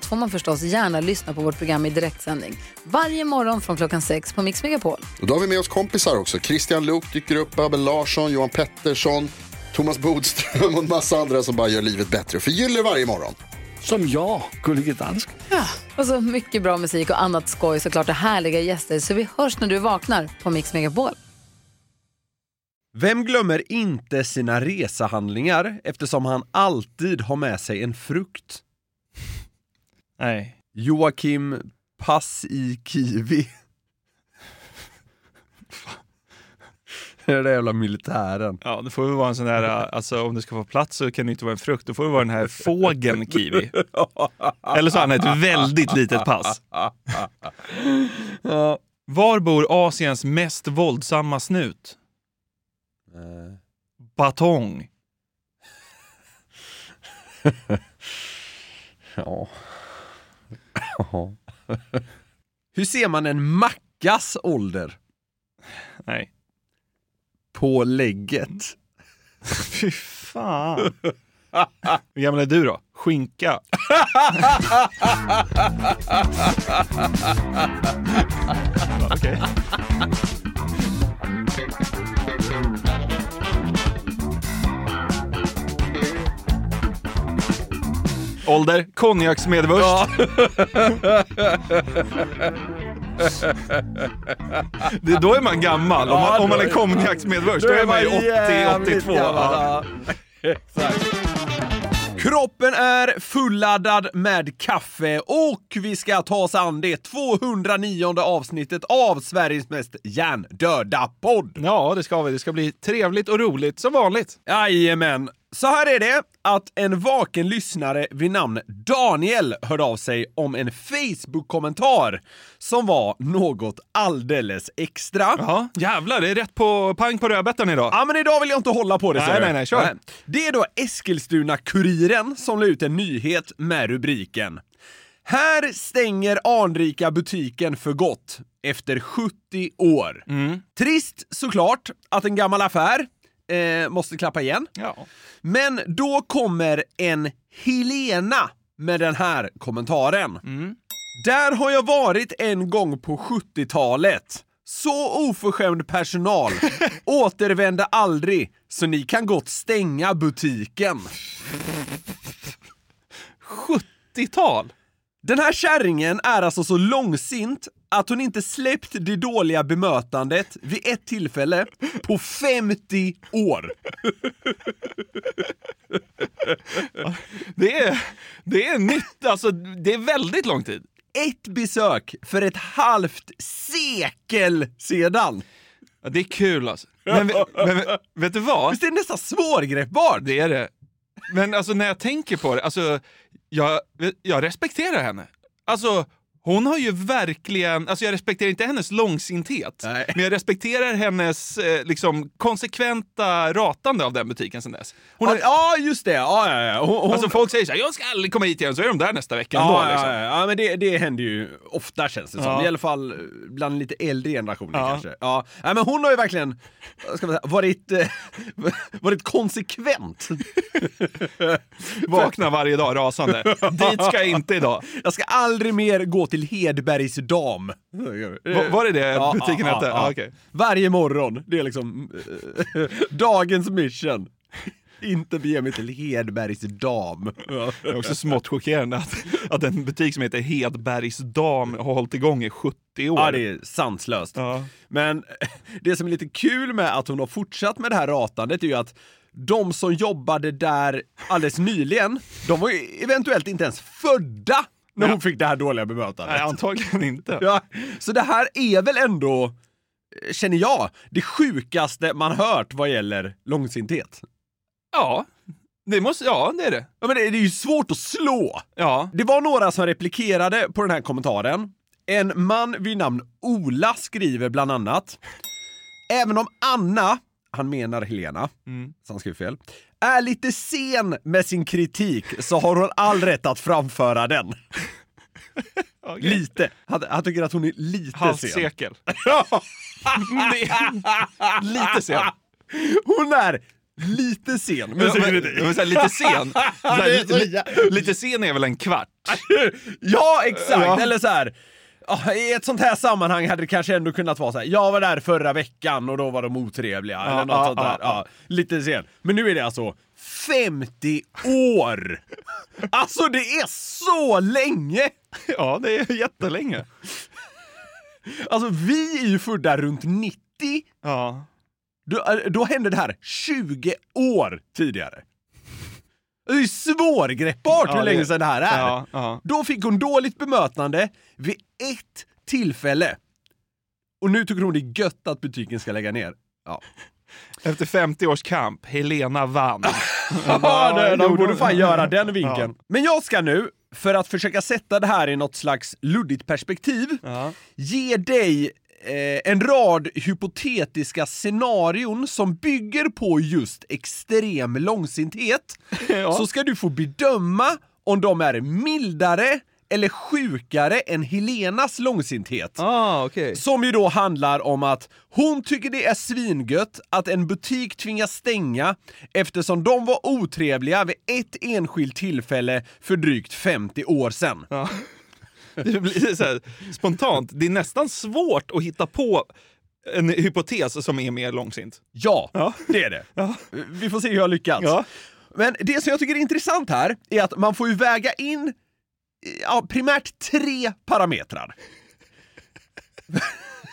allt får man förstås gärna lyssna på vårt program i direktsändning. Varje morgon från klockan sex på Mix Megapol. Och då har vi med oss kompisar också. Christian Luuk dyker upp, Abel Larsson, Johan Pettersson, Thomas Bodström och en massa andra som bara gör livet bättre och förgyller varje morgon. Som jag, Gullige Dansken. Och så mycket bra musik och annat skoj såklart och härliga gäster. Så vi hörs när du vaknar på Mix Megapol. Vem glömmer inte sina resehandlingar eftersom han alltid har med sig en frukt? Nej. Joakim Pass i Kiwi. Det är den jävla militären. Ja, det får väl vara en sån där, alltså om det ska få plats så kan det inte vara en frukt, då får det vara den här fågeln kiwi. Eller så har han ett väldigt litet pass. Var bor Asiens mest våldsamma snut? Batong. Ja. Ja. Hur ser man en mackas ålder? Nej. På lägget. Fy fan. Hur gammal är du då? Skinka. Okej. Ålder? Konjaksmedvurst. Det, då är man gammal. Om man, om man är konjaksmedvurst, då är man ju 80-82. Ja. Kroppen är fulladdad med kaffe och vi ska ta oss an det 209 avsnittet av Sveriges mest hjärndöda podd. Ja, det ska vi. Det ska bli trevligt och roligt som vanligt. Jajamän. Så här är det att en vaken lyssnare vid namn Daniel hörde av sig om en Facebook-kommentar som var något alldeles extra. Jaha, jävlar, det är rätt på pang på rödbetan idag. Ja, men idag vill jag inte hålla på det. Nej, nej, nej, kör. Det är då Eskilstuna-Kuriren som la ut en nyhet med rubriken här stänger anrika butiken för gott efter 70 år. Mm. Trist såklart att en gammal affär eh, måste klappa igen. Ja. Men då kommer en Helena med den här kommentaren. Där har jag varit en gång på 70-talet. Så oförskämd personal. Återvände aldrig, så ni kan gott stänga butiken. 70-tal? Den här kärringen är alltså så långsint att hon inte släppt det dåliga bemötandet vid ett tillfälle på 50 år. Det är, det är nytt, alltså det är väldigt lång tid. Ett besök för ett halvt sekel sedan. Ja, det är kul alltså. Men, men, vet du vad? Visst är det nästan svårgreppbart? Det är det. Men alltså när jag tänker på det, alltså jag, jag respekterar henne. Alltså hon har ju verkligen, alltså jag respekterar inte hennes långsinthet, Nej. men jag respekterar hennes eh, liksom konsekventa ratande av den butiken sen dess. Hon Ja, har, ja, just det. Ja, ja, ja. Hon, hon... Alltså folk säger såhär, jag ska aldrig komma hit igen, så är de där nästa vecka ändå. Ja, liksom. ja, ja, ja, men det, det händer ju ofta känns det som. Ja. I alla fall bland lite äldre generationer Ja. kanske. Ja. Men hon har ju verkligen ska man säga, varit, eh, varit konsekvent. Vaknar varje dag rasande. Dit ska jag inte idag. Jag ska aldrig mer gå till Hedbergs dam. Va- var det det Ja, butiken ja, hette? ja. Ja, okej. Varje morgon. Det är liksom eh, dagens mission. Inte bege mig till Hedbergs dam. Det är också smått chockerande att, att en butik som heter Hedbergs dam har hållit igång i 70 år. Ja, det är sanslöst. Ja. Men det som är lite kul med att hon har fortsatt med det här ratandet är ju att de som jobbade där alldeles nyligen, de var ju eventuellt inte ens födda när hon fick det här dåliga bemötandet. Nej, antagligen inte. Ja, så det här är väl ändå, eh, känner jag, det sjukaste man hört vad gäller långsinthet. Ja, Det måste, ja, det är det. Ja, men det, det är ju svårt att slå. Ja. Det var några som replikerade på den här kommentaren. En man vid namn Ola skriver bland annat. Även om Anna, han menar Helena, så han skriver fel, är lite sen med sin kritik så har hon all rätt att framföra den. Okej. Lite. Han, han tycker att hon är lite Halvt sen. sekel. Lite sen. Hon är lite sen med Men, sin men, kritik. men, här, lite sen. Här, det är så li, jä- li, lite sen är väl en kvart? Ja, exakt! Ja. Eller så här. I ett sånt här sammanhang hade det kanske ändå kunnat vara så här. jag var där förra veckan och då var de otrevliga. eller något sånt där. ja, lite sen. Men nu är det alltså 50 år! Alltså det är så länge! Ja, det är jättelänge. Alltså vi är ju födda runt 90. Ja. Då, äh, då hände det här 20 år tidigare. Det är svårgreppbart Ja, hur länge sedan det här är. Ja, ja. Då fick hon dåligt bemötande vid ett tillfälle. Och nu tycker hon det är gött att butiken ska lägga ner. Ja, Efter 50 års kamp, Helena vann. ja det, de borde fan göra den vinkeln. Ja. Men jag ska nu, för att försöka sätta det här i något slags luddigt perspektiv, Ja. ge dig eh, en rad hypotetiska scenarion som bygger på just extrem långsinthet. Ja. Så ska du få bedöma om de är mildare eller sjukare än Helenas långsinthet. Ah, okej. Som ju då handlar om att hon tycker det är svingött att en butik tvingas stänga eftersom de var otrevliga vid ett enskilt tillfälle för drygt 50 år sedan. Ja. Det blir så här, spontant, det är nästan svårt att hitta på en hypotes som är mer långsint. Ja, Ja. det är det. Vi får se hur jag lyckats. Ja. Men det som jag tycker är intressant här är att man får ju väga in eh, ja, primärt tre parametrar.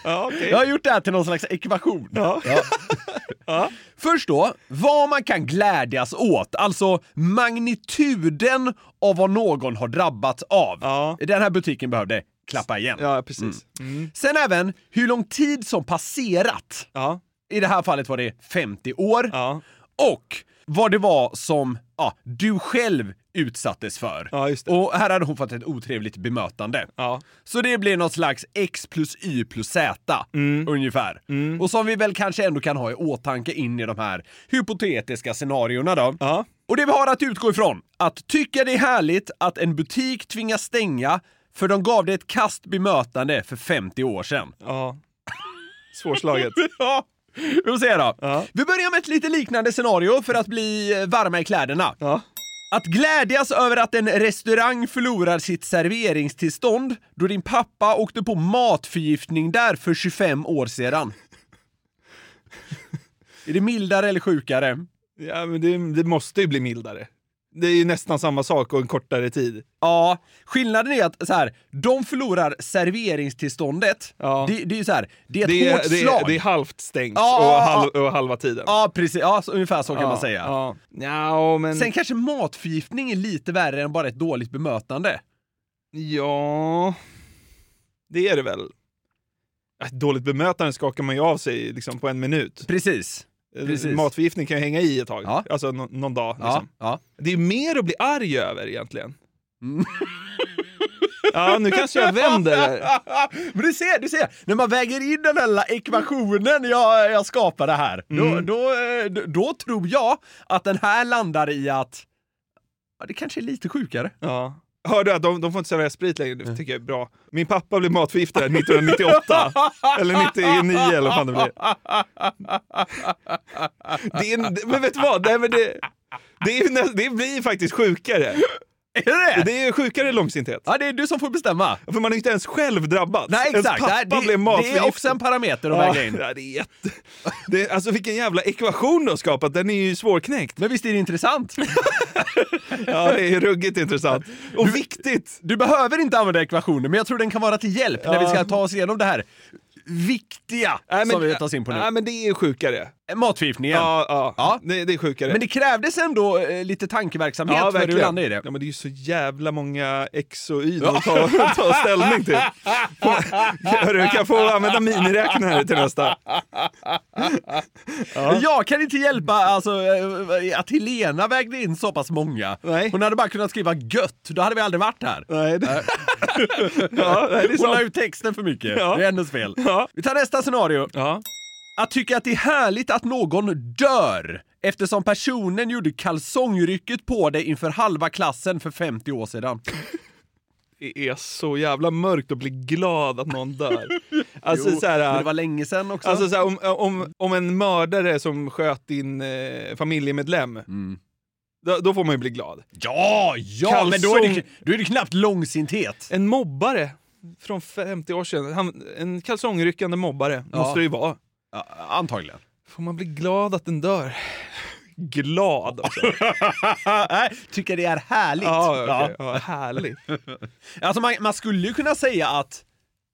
Ja, okej. Jag har gjort det här till någon slags ekvation. Ja. Först då, vad man kan glädjas åt, alltså magnituden av vad någon har drabbats av. Ja. Den här butiken behövde klappa igen. Ja, precis. Mm. Sen även hur lång tid som passerat. Ja. I det här fallet var det 50 år. Ja. Och vad det var som ja, du själv utsattes för. Ja. Och här hade hon fått ett otrevligt bemötande. Ja. Så det blir något slags x plus y plus z ungefär. Och som vi väl kanske ändå kan ha i åtanke in i de här hypotetiska scenarierna då. Ja. Och det vi har att utgå ifrån, att tycka det är härligt att en butik tvingas stänga för de gav det ett kast bemötande för 50 år sedan. ja. Svårslaget. Ja, vi får se då. Ja. Vi börjar med ett lite liknande scenario för att bli eh, varma i kläderna. Ja. Att glädjas över att en restaurang förlorar sitt serveringstillstånd då din pappa åkte på matförgiftning där för 25 år sedan. Är det mildare eller sjukare? Ja, men det, det måste ju bli mildare. Det är ju nästan samma sak och en kortare tid. Ja, skillnaden är att så här, de förlorar serveringstillståndet. Ja. Det, det är ju så här, det är ett Det hårt är, det, slag. är, det är halvt stängt Ja, och, halv, och halva tiden. Ja, precis. Ja, så, ungefär så kan Ja, man säga. Ja, ja men... Sen kanske matförgiftning är lite värre än bara ett dåligt bemötande. Ja... Det är det väl. Ett dåligt bemötande skakar man ju av sig liksom, på en minut. Precis. Precis. Matförgiftning kan ju hänga i ett tag. Ja. Alltså nå- någon dag. Ja, Liksom. ja. Det är mer att bli arg över egentligen. Mm. ja, nu kanske jag vänder. Men du ser, du ser, när man väger in den här ekvationen jag, jag skapade här, då, Mm. då, eh, då, då tror jag att den här landar i att ja, det kanske är lite sjukare. Ja. Hörde att de, de får inte servera sprit längre, det tycker jag är bra. Min pappa blev matförgiftad 1998. eller 99 eller vad fan det blir. Det är, en- men vet du vad? Nej, men det, det, är, nä- det blir faktiskt sjukare. Är det det? Det är sjukare långsinthet. Ja, det är du som får bestämma. För man är inte ens själv drabbad. Nej, Ens exakt. pappa Nej, det, blev det matförgiftad. är också en parameter att Ja, väga in. ja, det är jätte... Det, alltså vilken jävla ekvation du har skapat, den är ju svårknäckt. Men visst är det intressant? Ja, det är ruggigt intressant. Och viktigt! Du behöver inte använda ekvationen, men jag tror den kan vara till hjälp när Ja. vi ska ta oss igenom det här viktiga Nej, som vi tar oss in på nu. Nej, men det är sjukare. Matförgiftningen. Ja, ja. Ja. Det, det är sjukare. Men det krävdes ändå eh, lite tankeverksamhet för att du landade i det. Ja, men det är ju så jävla många X och Y att ta, ta ställning till. Hörru, kan jag få använda miniräknare till nästa? Jag kan inte hjälpa alltså, eh, att Helena vägde in så pass många. Nej. Hon hade bara kunnat skriva gött, då hade vi aldrig varit här. Nej, det... ja, det är Hon la ut texten för mycket. Ja. Det är hennes fel. Ja. Vi tar nästa scenario. Ja. Att tycka att det är härligt att någon dör eftersom personen gjorde kalsongrycket på dig inför halva klassen för 50 år sedan. Det är så jävla mörkt att bli glad att någon dör. Alltså, Jo, så här, men det var länge sedan också. Alltså så här, om, om, om en mördare som sköt din eh, familjemedlem, Mm. då, då får man ju bli glad. Ja, ja, men då är, det, Kalsong- då är det knappt långsinthet. En mobbare från 50 år sedan, han, en kalsongryckande mobbare Ja. måste det ju vara. Ja, antagligen. Får man bli glad att den dör? Glad också. Nej, tycker det är härligt. ja, okej. ja, härligt. Alltså man, man skulle ju kunna säga att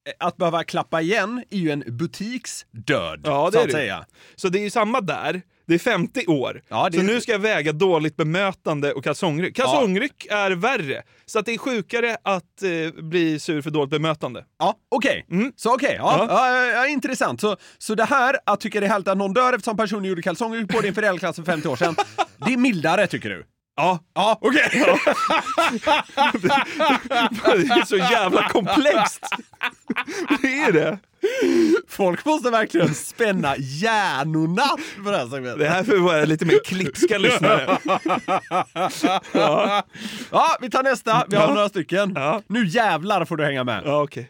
eh, att behöva klappa igen är ju en butiksdöd, Ja, det så är att det. säga. Så det är ju samma där. Det är 50 år. Ja, det Så nu ska jag väga dåligt bemötande och kalsongryck. Kalsongryck är värre. Så att det är sjukare att eh, bli sur för dåligt bemötande. Ja, okej. Mm. Så okej, ja, Ja. ja. Ja, intressant. Så, så det här, att tycka det är härligt att någon dör eftersom personen gjorde kalsongryck på din föräldraklass för 50 år sedan, det är mildare tycker du? Ja, Ja, okej. det är så jävla komplext. Det är det. Folk måste verkligen spänna hjärnorna på det här segmentet. Det här får vara lite mer klipska lyssnare. Ja, Ja, vi tar nästa. Vi har Ja. några stycken. Ja. Nu jävlar får du hänga med. ja okej.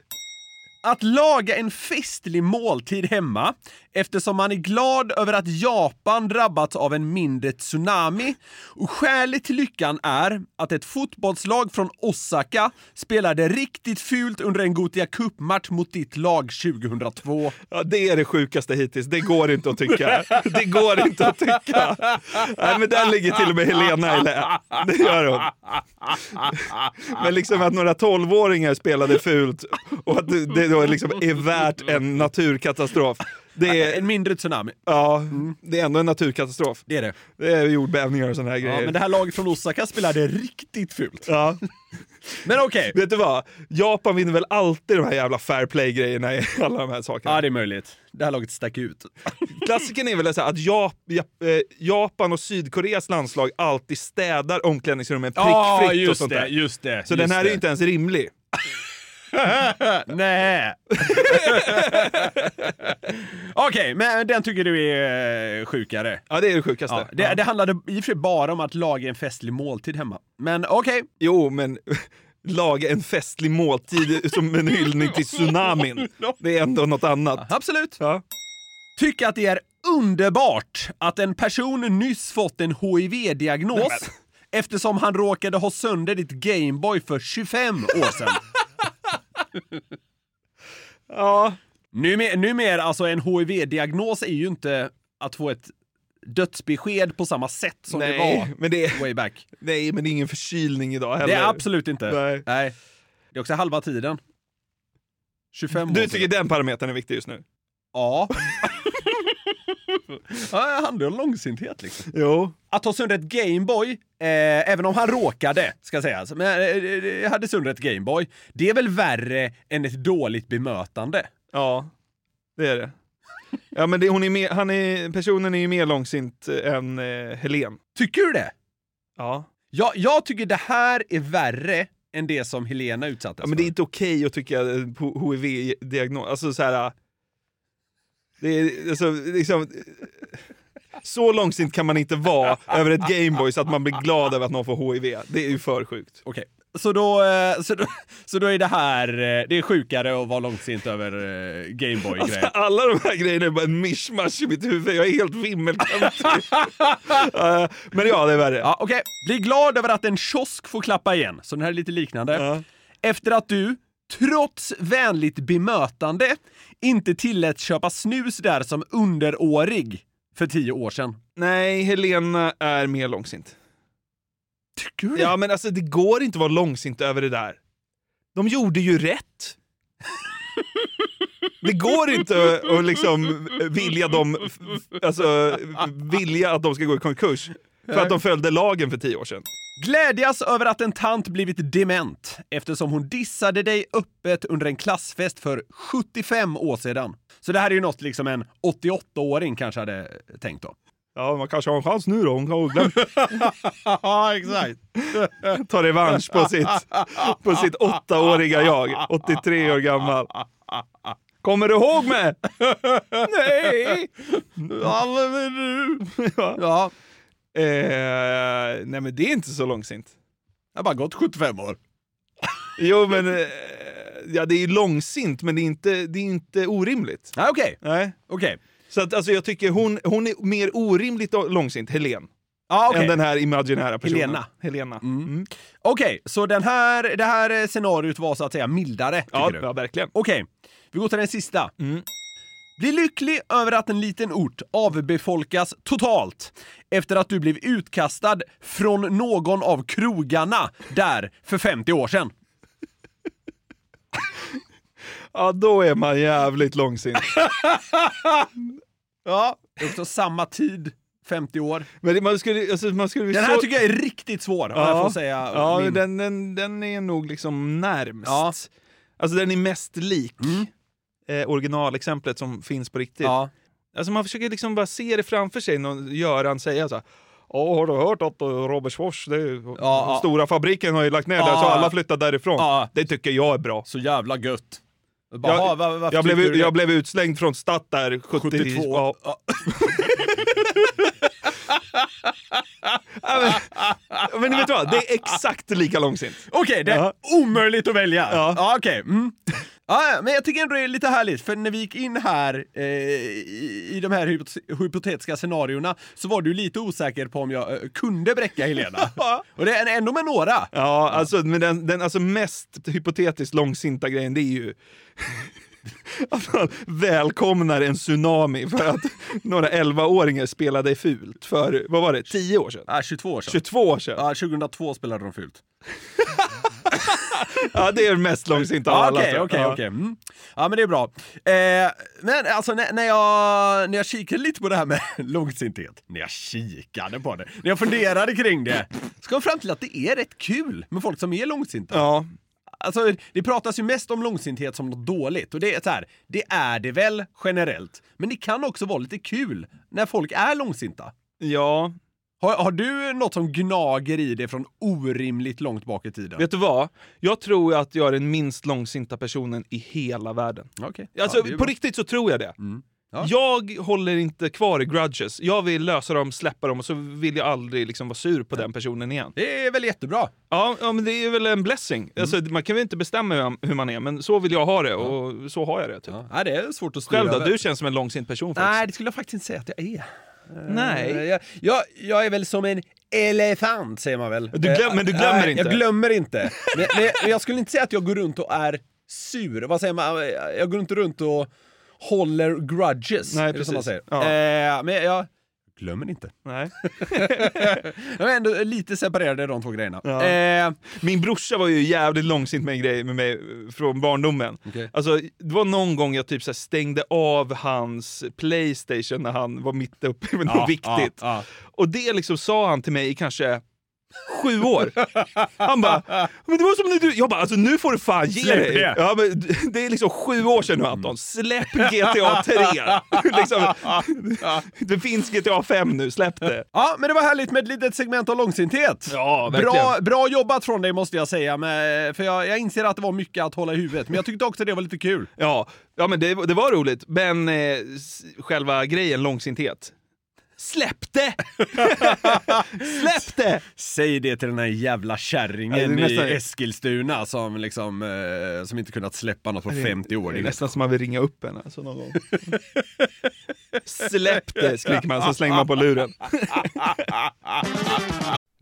Att laga en festlig måltid hemma eftersom man är glad över att Japan drabbats av en mindre tsunami. Och skälet till lyckan är att ett fotbollslag från Osaka spelade riktigt fult under en Gothia Cup-match mot ditt lag 2002. Ja, det är det sjukaste hittills. Det går inte att tycka. Det går inte att tycka. Nej, men där ligger till och med Helena i lä. Det gör hon. Men liksom att några tolvåringar spelade fult och att det det då liksom är värt en naturkatastrof. Det är, En mindre tsunami. ja, det är ändå en naturkatastrof. Det är det. Det är jordbävningar och såna här Ja, grejer. men det här laget från Osaka spelade riktigt fult. Ja. Men okej. Vet du vad? Japan vinner väl alltid de här jävla fair play-grejerna i alla de här sakerna. Ja, det är möjligt. Det här laget stack ut. Klassiken är väl så att Jap Jap eh, Japan och Sydkoreas landslag alltid städar omklädningsrummen prickfritt och sånt där. just det. Så den här är ju inte ens rimlig. Nej. Okej, men den tycker du är eh, sjukare. Ja, det är det sjukaste. Ja, det, Ja. det handlade i och för sig bara om att laga en festlig måltid hemma. Men okej. Jo, men laga en festlig måltid som en hyllning till tsunamin. Det är ändå något annat. Absolut. Ja. Tycker att det är underbart att en person nyss fått en HIV-diagnos eftersom han råkade ha sönder ditt Gameboy för 25 år sedan. ja. Numer, numera, alltså en HIV-diagnos är ju inte att få ett dödsbesked på samma sätt som det Nej, var men det är, way back. nej, men det är ingen förkylning idag heller. Det är absolut inte. Nej. Det är också halva tiden. 25 år Du tycker den parametern är viktig just nu? Ja. ja, handlar om långsinthet liksom. Jo. Att ha sönder ett Gameboy, eh, även om han råkade, ska sägas, men eh, hade sönder ett Gameboy, det är väl värre än ett dåligt bemötande? Ja, det är det. Ja, men det, hon är mer, han är, personen är ju mer långsint än eh, Helen. Tycker du det? Ja. Jag, jag tycker det här är värre än det som Helena utsattes ja men det är för. inte okej att tycka eh, på HIV-diagnos, alltså så här. Det är alltså, liksom, så långsint kan man inte vara över ett Gameboy så att man blir glad över att någon får HIV. Det är ju för sjukt. Okej. Så då, eh, så, då, så då är det här, eh, det är sjukare att vara långsint över eh, Gameboy-grejer. Alltså, alla de här grejerna är bara en mischmasch i mitt huvud. Jag är helt vimmelkantig. Men ja, det är värre. Ja, okej. Bli glad över att en kiosk får klappa igen. Så den här är lite liknande. Ja. Efter att du, trots vänligt bemötande, inte tillät köpa snus där som underårig för tio år sedan. Nej, Helena är mer långsint. Tycker du det? Ja, men alltså det går inte att vara långsint över det där. De gjorde ju rätt. Det går inte att- liksom vilja dem, alltså vilja att de ska gå i konkurs. För att de följde lagen för tio år sedan. Glädjas över att en tant blivit dement eftersom hon dissade dig öppet under en klassfest för 75 år sedan. Så det här är ju något liksom en 88-åring kanske hade tänkt då. Ja, man kanske har en chans nu då. Hon har glömt Ja, exakt. ta revansch på sitt, på sitt åttaåriga jag. 83 år gammal. Kommer du ihåg mig? Nej! Ja, men du. Ja. Ja, Eh, nej men det är inte så långsint. jag har bara gått 75 år. Jo men, eh, ja det är långsint men det är inte, det är inte orimligt. Ja, okej. Nej. Okej. Så att, alltså, jag tycker hon, hon är mer orimligt långsint, Helen, Ja, okej. än den här imaginära personen. Helena. Helena. Mm. Okej, så den här, det här scenariot var så att säga mildare, tycker Ja, du? ja, verkligen. Okej, vi går till den sista. Mm. Bli lycklig över att en liten ort avbefolkas totalt efter att du blev utkastad från någon av krogarna där för 50 år sedan. Ja, då är man jävligt långsint. Ja, det är också samma tid, 50 år. Men man skulle, alltså, man skulle Den här så... tycker jag är riktigt svår, om jag får säga Ja, min. den, den, den är nog liksom närmst. Ja. Alltså den är mest lik Mm. Eh, originalexemplet som finns på riktigt. Ja. Alltså man försöker liksom bara se det framför sig, någon Göran säga så här. Ja, har du hört att uh, Robertsfors, Ja, stora fabriken har ju lagt ner Ja, där så alla flyttar därifrån. Ja. Det tycker jag är bra. Så jävla gött. Bara, Jag- "Ha, va- varför Jag blev, tycker du det?" jag blev utslängd från Statt där 70, 72. Ja. Men, men vet du vad, det är exakt lika långsint. Okej, det är omöjligt att välja. Ja. Ja, okej. Mm. Ja, men jag tycker ändå det är lite härligt, för när vi gick in här eh, i, i de här hypot- hypotetiska scenarierna så var du lite osäker på om jag eh, kunde bräcka Helena. Och det är ändå med några. Ja, alltså, men den, den alltså mest hypotetiskt långsinta grejen det är ju att man välkomnar en tsunami för att några 11-åringar spelade fult för, vad var det, 10 år sedan? Ja, 22 år sedan. 22 år sedan? Ja, 2002 spelade de fult. Ja, det är mest långsinta av alla. Okej, okej, okej. Mm. Ja, men det är bra. Eh, men alltså när, när, jag, när jag kikade lite på det här med långsinthet, när jag kikade på det, när jag funderade kring det, så kom jag fram till att det är rätt kul med folk som är långsinta. Ja, Alltså, det pratas ju mest om långsinthet som något dåligt och det är så här, det är det väl generellt. Men det kan också vara lite kul när folk är långsinta. ja. Har, har du något som gnager i det från orimligt långt bak i tiden? Vet du vad? Jag tror att jag är den minst långsinta personen i hela världen. Okej. Alltså, Ja, på bra. riktigt så tror jag det. Ja. Jag håller inte kvar i grudges. Jag vill lösa dem, släppa dem och så vill jag aldrig liksom vara sur på den personen igen. Det är väl jättebra. Ja, ja men det är väl en blessing. Alltså, man kan väl inte bestämma hur- hur man är, men så vill jag ha det och så har jag det. Typ. Ja. Det är svårt att styra Själv då? Du känns som en långsint person faktiskt. Nej, det skulle jag faktiskt inte säga att jag är. Nej. Eh, Jag, jag, jag är väl som en elefant, säger man väl. Du glöm- Eh, men du glömmer nej, inte. Jag glömmer inte. men, men, men jag skulle inte säga att jag går runt och är sur. Vad säger man? Jag går inte runt och håller grudges. Nej, är det som man precis. säger. Ja. Eh, men jag glömmer inte. Nej. Jag är ändå lite separerade de två grejerna. Ja. Eh, Min brorsa var ju jävligt långsint med en grej med mig eh, från barndomen. Okej. Alltså, det var någon gång jag typ så stängde av hans Playstation när han var mitt uppe med något ja, viktigt. ja, ja. Och det liksom sa han till mig i kanske sju år. Han bara, men det var som när du... Jag bara, alltså nu får du fan ge Släpp dig. det. Ja, men det är liksom sju år sedan nu Anton. Släpp GTA 3. liksom, det finns GTA 5 nu, släpp det. Ja, men det var härligt med ett litet segment av långsinthet. Ja, bra, verkligen. bra jobbat från dig måste jag säga, med, för jag, jag inser att det var mycket att hålla i huvudet, men jag tyckte också det var lite kul. Ja, ja men det, det var roligt. Men eh, själva grejen, långsinthet. Släpp det! Släpp det! Säg det till den här jävla Ja, kärringen det är nästan- i Eskilstuna som liksom, eh, som inte kunnat släppa något på 50 år. Det Det är är nästan som man vill ringa upp henne alltså, någon gång. Släpp det, skriker man så slänger man på luren.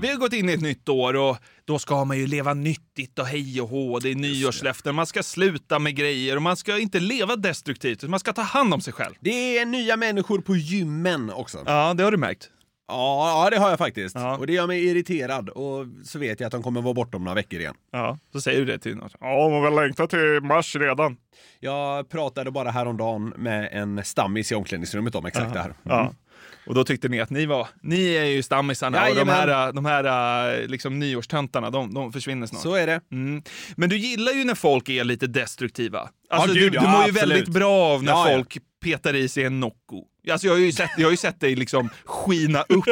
Vi har gått in i ett nytt år och då ska man ju leva nyttigt och hej och hå. Det är nyårslöften, man ska sluta med grejer och man ska inte leva destruktivt, man ska ta hand om sig själv. Det är nya människor på gymmen också. Ja, det har du märkt. Ja, ja det har jag faktiskt. Ja. Och det gör mig irriterad och så vet jag att de kommer vara borta om några veckor igen. Ja, så säger du det till någon. Ja, man vill längta till mars redan. Jag pratade bara häromdagen med en stammis i omklädningsrummet om exakt det här. Ja. Och då tyckte ni att ni var, ni är ju stammisarna och de Jajamän. här, de här liksom, nyårstöntarna, de, de försvinner snart. Så är det. Mm. Men du gillar ju när folk är lite destruktiva. Alltså, gud, du, ja, du mår ju absolut. väldigt bra av när Ja, ja. folk petar i sig en Nocco. Alltså, jag, har ju sett, jag har ju sett dig liksom skina upp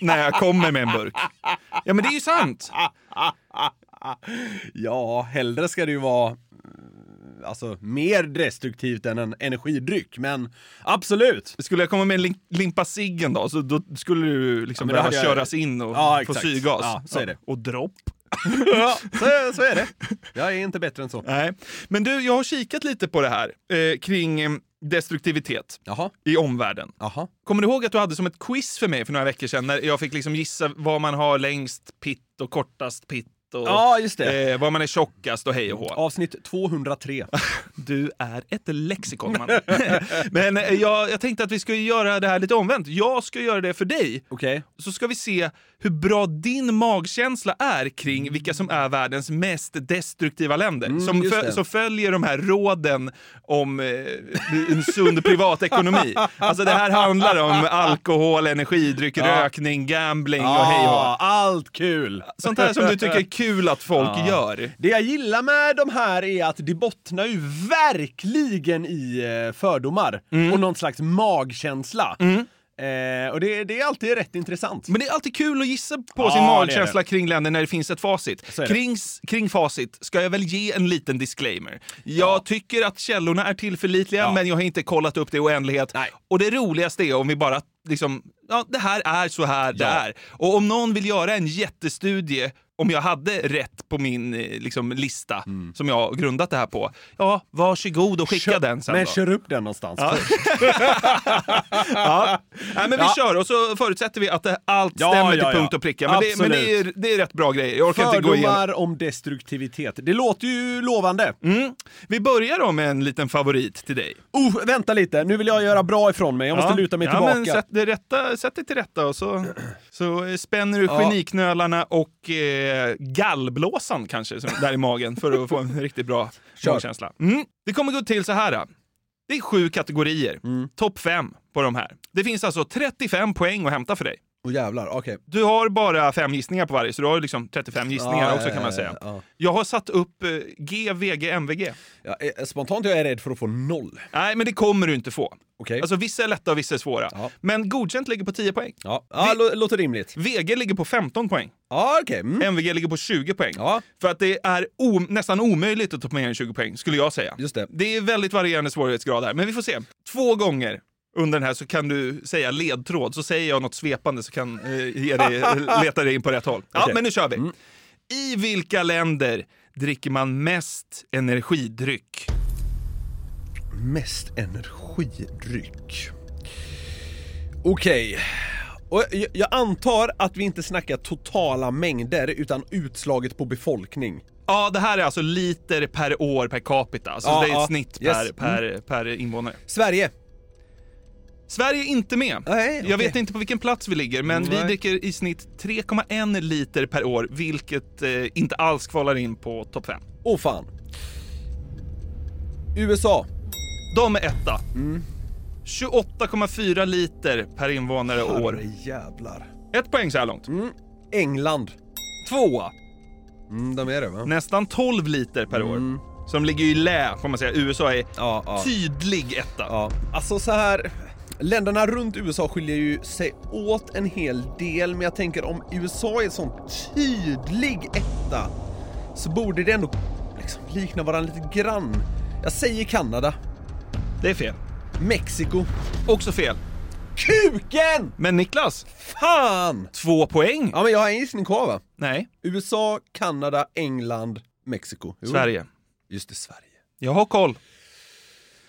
när jag kommer med en burk. Ja men det är ju sant. Ja, hellre ska det ju vara alltså mer destruktivt än en energidryck, men absolut. Skulle jag komma med en lim- limpa ciggen då, så då skulle du liksom Ja, behöva jag- köras in och Ja, få syrgas. Ja, så är det. Och dropp. Ja, så, så är det. Jag är inte bättre än så. Nej. Men du, jag har kikat lite på det här eh, kring eh, destruktivitet Jaha, i omvärlden. jaha. Kommer du ihåg att du hade som ett quiz för mig för några veckor sedan när jag fick liksom gissa vad man har längst pitt och kortast pitt och Ja, just det. eh, vad man är tjockast och hej och hå. Avsnitt 203. Du är ett lexikon man. Men eh, jag, jag tänkte att vi ska göra det här lite omvänt. Jag ska göra det för dig. Okej. Så ska vi se hur bra din magkänsla är kring vilka som är världens mest destruktiva länder. som, Mm, just fö- som följer de här råden om eh, en sund privatekonomi. Alltså det här handlar om alkohol, energidryck, Ja. rökning, gambling och hej och. Ja, allt kul! Sånt här som du tycker är kul att folk Ja. gör. Det jag gillar med de här är att det bottnar ju verkligen i eh, fördomar Mm. och någon slags magkänsla. Eh, och det, det är alltid rätt intressant. Men det är alltid kul att gissa på Ja, sin magkänsla kring länder när det finns ett facit. Kring, kring facit ska jag väl ge en liten disclaimer. Jag tycker att källorna är tillförlitliga, Ja. men jag har inte kollat upp det i oändlighet. Nej. Och det roligaste är om vi bara liksom, ja, det här är så här det Ja. är. Och om någon vill göra en jättestudie om jag hade rätt på min eh, liksom, lista som jag grundat det här på, ja, varsågod och skicka den sen Men då. kör upp den någonstans. Ja. ja. Nej, men vi Ja. kör och så förutsätter vi att det, allt Ja, stämmer ja, till punkt och pricka. Men, det, men det, är, det är rätt bra grejer. Jag orkar inte gå igenom. Fördomar om destruktivitet. Det låter ju lovande. Mm. Vi börjar då med en liten favorit till dig. Oh, vänta lite. Nu vill jag göra bra ifrån mig. Jag måste luta mig ja, tillbaka. Men sätt, det rätta, sätt dig till rätta och så, så spänner du Ja. geniknölarna och eh, gallblåsan kanske som, där i magen för att få en riktigt bra magkänsla. Mm. Det kommer gå till så här. då. Det är sju kategorier. Mm. Topp fem på de här. Det finns alltså 35 poäng att hämta för dig. Åh jävlar, okej. Du har bara fem gissningar på varje, så du har liksom 35 gissningar Ja, också kan man säga. ja. Jag har satt upp eh, G, VG, MVG. Ja, eh, spontant är jag rädd för att få noll. Nej, men det kommer du inte få. Okej. Alltså vissa är lätta och vissa är svåra. Ja. Men godkänt ligger på 10 poäng. Ja, ja lå- låter rimligt. VG ligger på 15 poäng. Ja, okej. Mm. MVG ligger på 20 poäng. Ja. För att det är o- nästan omöjligt att ta mer än 20 poäng, skulle jag säga. Just det. Det är väldigt varierande svårighetsgrad här, men vi får se. Två gånger under den här så kan du säga ledtråd, så säger jag något svepande så kan eh, dig, leta dig in på rätt håll. Ja, Okej. men nu kör vi. I vilka länder dricker man mest energidryck? Mest energidryck. Okej. Och jag, jag antar att vi inte snackar totala mängder utan utslaget på befolkning. Ja, det här är alltså liter per år per capita. Alltså Ja, det är ett ja. snitt Yes. per, per, per invånare. Sverige. Sverige är inte med. Nej, Jag okej. vet inte på vilken plats vi ligger, men vi Nej. dricker i snitt 3,1 liter per år, vilket eh, inte alls kvalar in på topp 5. Åh fan. USA. De är etta. Mm. 28,4 liter per invånare och år. Jävlar. Ett poäng så här långt. England. Tvåa. Mm, de är det va? Nästan 12 liter per år. Som ligger i lä, får man säga. USA är Mm. Ja, ja. tydlig etta. Ja, alltså så här. Länderna runt USA skiljer ju sig åt en hel del, men jag tänker om USA är en sån tydlig etta så borde det ändå liksom likna varandra lite grann. Jag säger Kanada. Det är fel. Mexiko. Också fel. Kuken! Men Niklas, Fan! två poäng. Ja, men jag har en gissning kvar va? Nej, USA, Kanada, England, Mexiko. Jo. Sverige. Just det, Sverige. Jag har koll.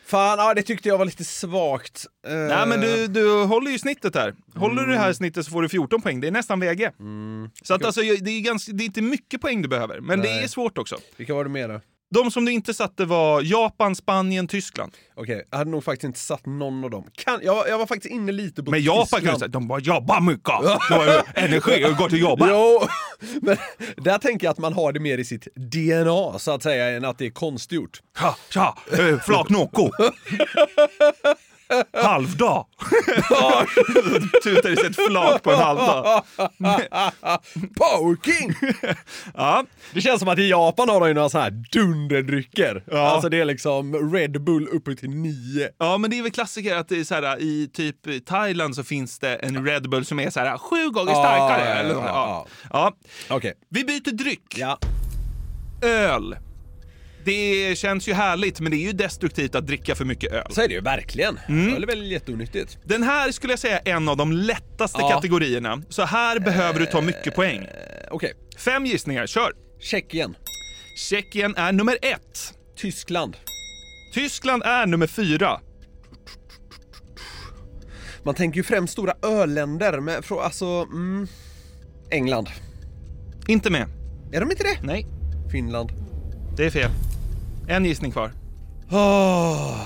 Fan, ja det tyckte jag var lite svagt. Eh, Nej men du, du håller ju snittet här. Håller du det här snittet så får du 14 poäng. Det är nästan VG. Så att alltså, det, är ganska, det är inte mycket poäng du behöver, men det Nej. är svårt också. Vilka var det mer då? De som du inte satte var Japan, Spanien, Tyskland. Okej, jag hade nog faktiskt inte satt någon av dem. Kan, jag, jag var faktiskt inne lite på Men Japan kan du Tyskland. säga, de bara jobbar mycket. De har energi och går till jobbet. Jo, men där tänker jag att man har det mer i sitt DNA så att säga än att det är konstgjort. Tja, tja, eh, flak nocco. Halvdag. Tutar i sig ett flak på en halvdag. Power King! Ja, Det känns som att i Japan har de ju några sådana här dunderdrycker. Ja. Alltså det är liksom Red Bull uppe till nio. Ja, men det är väl klassiker att det är så här, i typ Thailand så finns det en Red Bull som är så här sju gånger Ja, starkare. ja, eller ja, ja. Ja. Ja. Okej. Vi byter dryck. Ja. Öl. Det känns ju härligt, men det är ju destruktivt att dricka för mycket öl. Så är det ju verkligen. Mm. Det är väl jätteonyttigt. Den här skulle jag säga är en av de lättaste Ja. kategorierna. Så här behöver du ta mycket poäng. Eh, Okej. Fem gissningar, kör! Tjeckien. Tjeckien är nummer ett. Tyskland. Tyskland är nummer fyra. Man tänker ju främst stora öländer, men alltså... Mm, England. Inte med. Är de inte det? Nej, Finland. det är fel. En gissning kvar. Oh.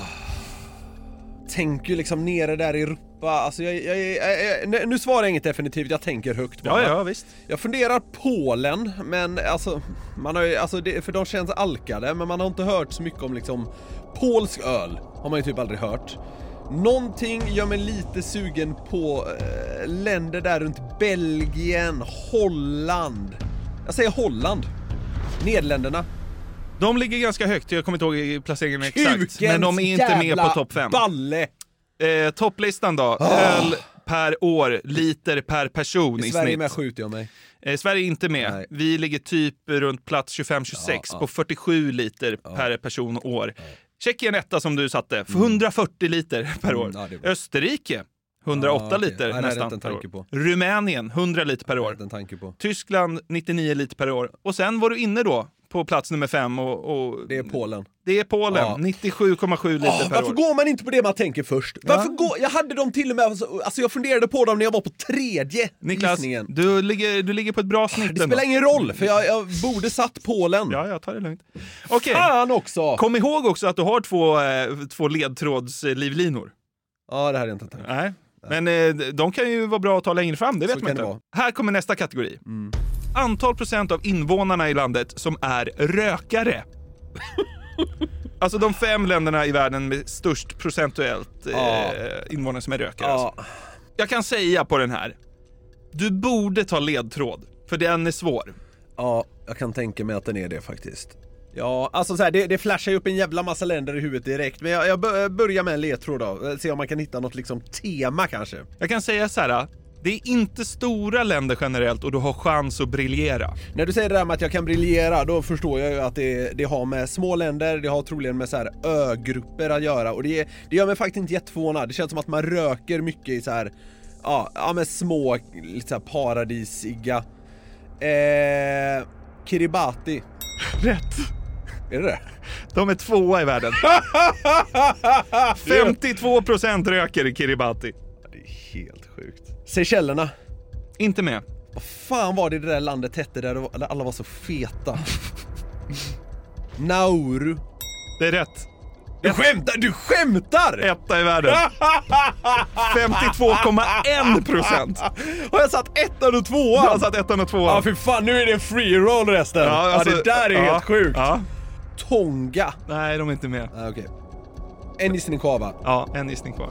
Tänker ju liksom nere där i Europa, alltså jag, jag, jag, jag, nu- svarar jag inget definitivt, jag tänker högt Ja, bara. ja, visst. Jag funderar Polen, men alltså, man har ju, alltså det, för de känns alkade, men man har inte hört så mycket om liksom polsk öl, har man ju typ aldrig hört. Någonting gör mig lite sugen på eh, länder där runt Belgien, Holland. Jag säger Holland. Nederländerna. De ligger ganska högt, jag kommer inte ihåg i placeringen exakt. Kukens Men de är inte med på topp fem. balle! Eh, topplistan då. Öl per år, liter per person i, I Sverige snitt. med skjuter jag mig. Eh, Sverige är inte med. Nej. Vi ligger typ runt plats 25-26 Ja, ja. på 47 liter per person och år. Tjeckien etta som du satte, för 140 liter per år. Mm, ja. Österrike 108 Ja, okej. liter Nej, nästan per år. på. Rumänien 100 liter per år. Tyskland 99 liter per år. Och sen var du inne då på plats nummer fem och, och Det är Polen. det är Polen, Ja. 97,7 liter Åh, per varför år. går man inte på det man tänker först? Varför går, jag hade dem till och med, alltså alltså, jag funderade på dem när jag var på tredje Niklas, gissningen. du ligger, du ligger på ett bra snitt Det spelar ändå. ingen roll, för jag, jag borde satt Polen. Ja, jag tar det lugnt. Okej, Fan också! kom ihåg också att du har två, eh, två ledtrådslivlinor. Ja, det hade jag inte tänkt. Nej. Men eh, de kan ju vara bra att ta längre fram, det vet Så man inte. Här kommer nästa kategori. Antal procent av invånarna i landet som är rökare. alltså de fem länderna i världen med störst procentuellt eh, Ja. invånare som är rökare. Alltså. Ja, Jag kan säga på den här. Du borde ta ledtråd, för den är svår. Ja, jag kan tänka mig att den är det faktiskt. Ja, alltså så här, det, det flashar ju upp en jävla massa länder i huvudet direkt. Men jag, jag bör- börjar med en ledtråd då. Se om man kan hitta något liksom tema kanske. Jag kan säga så här. Det är inte stora länder generellt och du har chans att briljera. När du säger det där med att jag kan briljera, då förstår jag ju att det, det har med små länder, det har troligen med så här ögrupper att göra och det, det gör mig faktiskt inte jätteförvånad. Det känns som att man röker mycket i så här, ja, ja med små, lite så här paradisiga. Eh, Kiribati. Rätt! Är det det? De är tvåa i världen. 52% röker i Kiribati. Det är helt sjukt. Seychellerna. Inte med. Vad fan var det det där landet hette där alla var så feta? Nauru. Det är rätt. Du skämtar! Du skämtar! Etta i världen. 52,1 procent. Har jag satt ettan och tvåan? Du har satt ettan och tvåan. Ja för fan, nu är det en free roll resten. Ja, alltså, det där är ja, helt sjukt. Ja. Tonga. Nej, de är inte med. Ah, Okej. En gissning kvar va? Ja, en gissning kvar.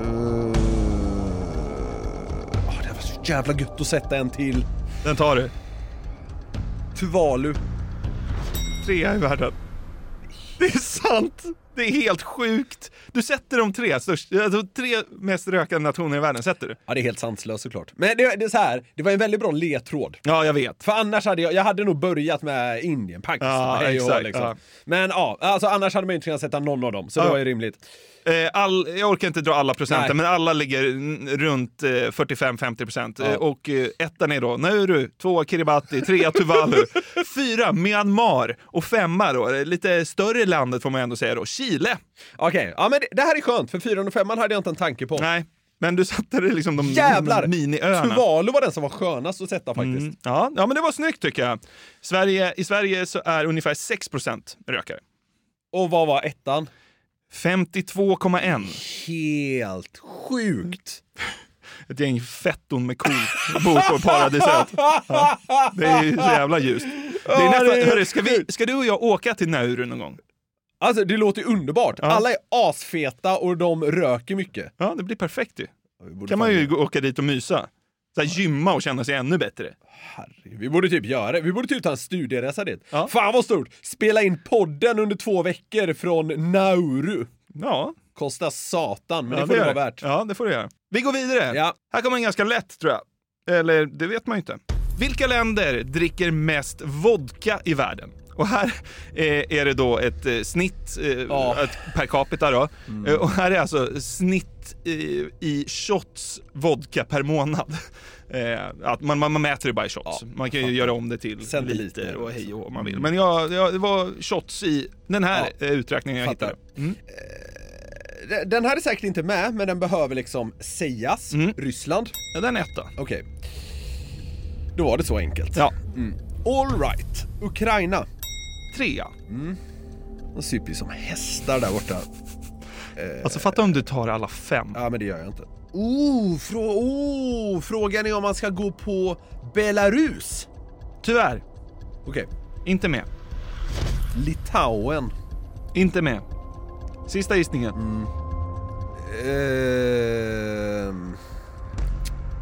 Uh... det var så jävla gött att sätta en till. Den tar du. Tuvalu. Trea i världen. Det är sant! Det är helt sjukt. Du sätter de tre, största, alltså, tre mest rökande nationer i världen, sätter du? Ja det är helt sanslöst såklart. Men det, det är så här, det var en väldigt bra ledtråd. Ja, jag vet. För annars hade jag, jag hade nog börjat med Indien, Pakistan, Ja, hej och hå, exakt, liksom. ja. Men ja, alltså annars hade man ju inte kunnat sätta någon av dem, så det Ja. var ju rimligt. Eh, All, jag orkar inte dra alla procenten, Nej. men alla ligger runt eh, 45-50 procent. Ja. Eh, och eh, ettan är då Nauru, tvåa Kiribati, trea Tuvalu, fyra Myanmar och femma då, eh, lite större landet får man ändå säga då, Chile. Okej, ja men det, här är skönt, för fyran och femman hade jag inte en tanke på. Nej, men du satte det liksom de Jävlar! miniöarna. Tuvalu var den som var skönast att sätta faktiskt. Mm. Ja, ja, men det var snyggt tycker jag. Sverige, I Sverige så är ungefär 6 procent rökare. Och vad var ettan? 52,1. Helt sjukt! Ett gäng fetton med kor bor på paradiset. Ja, det är ju så jävla ljust. Det är nästan, hörru, ska, vi, ska du och jag åka till Nauru någon gång? Alltså det låter ju underbart. Ja. Alla är asfeta och de röker mycket. Ja, det blir perfekt ju. Kan man ju gå- åka dit och mysa. Så här, gymma och känna sig ännu bättre. Herregud, Vi borde typ göra det. Vi borde typ ta en studieresa dit. Ja. Fan vad stort! Spela in podden under två veckor från Nauru. Ja, Kostar satan, men ja det får det vara värt. Ja, det får du göra. Vi går vidare. Ja. Här kommer en ganska lätt tror jag. Eller det vet man ju inte. Vilka länder dricker mest vodka i världen? Och här eh, är det då ett eh, snitt eh, Ja. per capita då. Eh, och här är alltså snitt i shots vodka per månad. Att man, man, man mäter det bara i shots. Ja, man kan ju göra om det till Centiliter liter och hej och om man vill. Men jag, jag, det var shots i den här uträkningen jag fattar. hittade. Mm. Den här är säkert inte med, men den behöver liksom sägas. Mm. Ryssland. Ja, den är etta. Okej. Då var det så enkelt. Ja. All right. Ukraina. Trea. De super ju som hästar där borta. Alltså fatta om du tar alla fem. Ja, men det gör jag inte. Oh, frå oh, frågan är om man ska gå på Belarus. Tyvärr, Okej. inte med. Litauen. Inte med. Sista gissningen. Ehm,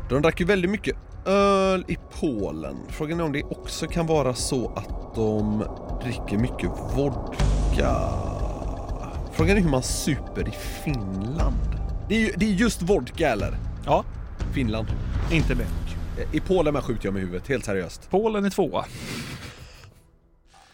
de drack ju väldigt mycket öl i Polen. Frågan är om det också kan vara så att de dricker mycket vodka. Frågan är hur man super i Finland. Det är, ju, det är just vodka eller? Ja, Finland. inte med. I Polen med skjuter jag med huvudet, helt seriöst. Polen är tvåa.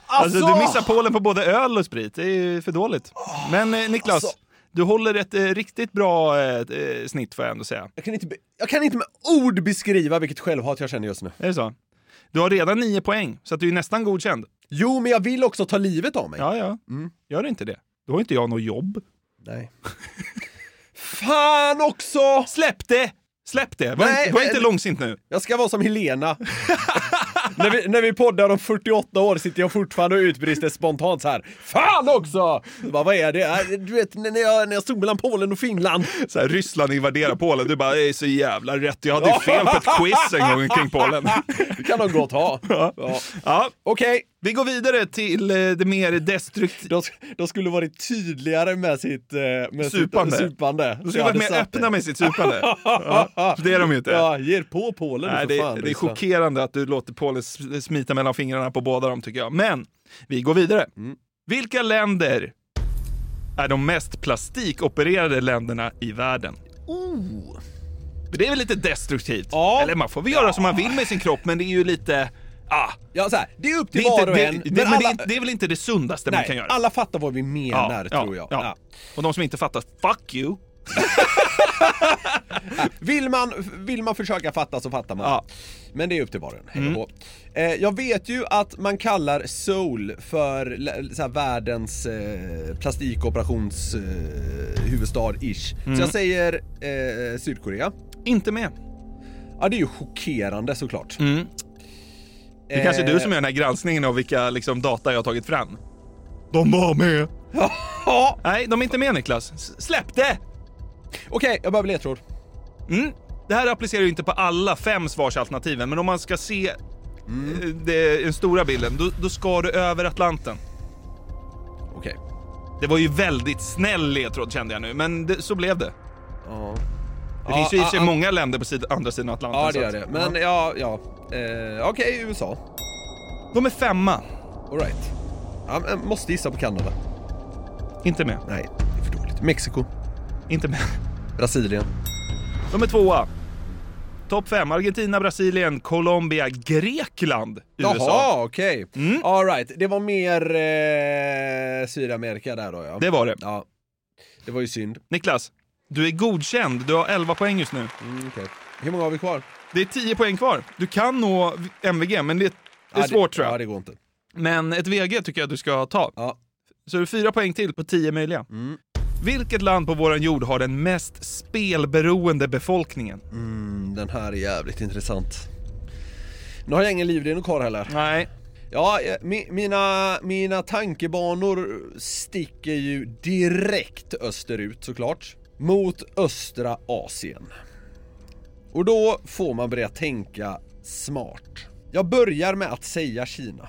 Alltså, du missar Polen på både öl och sprit. Det är ju för dåligt. Men eh, Niklas, alltså. Du håller ett eh, riktigt bra eh, eh, snitt får jag ändå säga. Jag kan, inte, jag kan inte med ord beskriva vilket självhat jag känner just nu. Är det så? Du har redan nio poäng, så att du är nästan godkänd. Jo, men jag vill också ta livet av mig. Ja, ja. Gör inte det. Då har inte jag något jobb. Nej. Fan också! Släpp det! Släpp det! Var, Nej, inte, var men- inte långsint nu. Jag ska vara som Helena. när, vi, när vi poddar om 48 år sitter jag fortfarande och utbrister spontant så här. Fan också! Bara, vad är det? Äh, Du vet när jag, när jag stod mellan Polen och Finland. Så här, Ryssland invaderar Polen. Du bara, det är så jävla rätt. Jag hade ju fel på ett quiz en gång kring Polen. Det kan de gott ha. Ja. Ja, Okej, Vi går vidare till eh, det mer destruktiva. De, de skulle varit tydligare med sitt, eh, med Supande. sitt supande. De skulle varit mer öppna med sitt supande. Ja, det är de ju inte. Ja, ge er på Polen Nej, det, fan. det är chockerande att du låter Polen smita mellan fingrarna på båda dem tycker jag. Men vi går vidare. Mm. Vilka länder är de mest plastikopererade länderna i världen? Oh. Det är väl lite destruktivt? Ja. Eller man får väl göra som man vill med sin kropp, men det är ju lite... Ah, Ja, så här, det är upp det, till var och det, en. det, det, alla, inte, det är väl inte det sundaste man nej, kan göra? alla fattar vad vi menar, ja, tror jag. Ja. Ja. Och de som inte fattar, fuck you. Vill, man, vill man försöka fatta så fattar man. Ja. Men det är upp till var och en. Mm. Eh, jag vet ju att man kallar Seoul för l- så här, världens eh, plastikoperations eh, huvudstad-ish. Mm. Så jag säger eh, Sydkorea. Inte med. Ja, det är ju chockerande såklart. Mm. Det kanske är Eh, du som gör den här granskningen av vilka liksom, data jag har tagit fram. De var med. Nej, de är inte med Niklas. Släpp det! okej, jag behöver ledtråd. Mm. Det här applicerar ju inte på alla fem svarsalternativen, men om man ska se eh, det, den stora bilden, då, då ska du över Atlanten. Okej. Det var ju väldigt snäll ledtråd kände jag nu, men det, så blev det. Ja. Det Ja, finns ju i sig många länder på andra sidan Atlanten. Ja, det gör det. Men ja, ja. Eh, okej, USA. De är femma. Alright. Ja, måste gissa på Kanada. Inte med. Nej, det är för dåligt. Mexiko. Inte med. Brasilien. De är tvåa. Topp fem. Argentina, Brasilien, Colombia, Grekland, USA. Jaha, okej. Mm. Alright, det var mer eh, Sydamerika där då ja. Det var det. Ja. Det var ju synd. Niklas, du är godkänd. Du har 11 poäng just nu. Mm, okej. Hur många har vi kvar? Det är 10 poäng kvar. Du kan nå MVG, men det, det är Ja, svårt tror Ja, jag. det går inte. Men ett VG tycker jag att du ska ta. Ja. Så du är fyra poäng till på 10 möjliga. Mm. Vilket land på våran jord har den mest spelberoende befolkningen? Mm, den här är jävligt intressant. Nu har jag ingen livlinje kvar heller. Nej. Ja, eh, mi, mina, mina tankebanor sticker ju direkt österut såklart. Mot östra Asien. Och då får man börja tänka smart. Jag börjar med att säga Kina.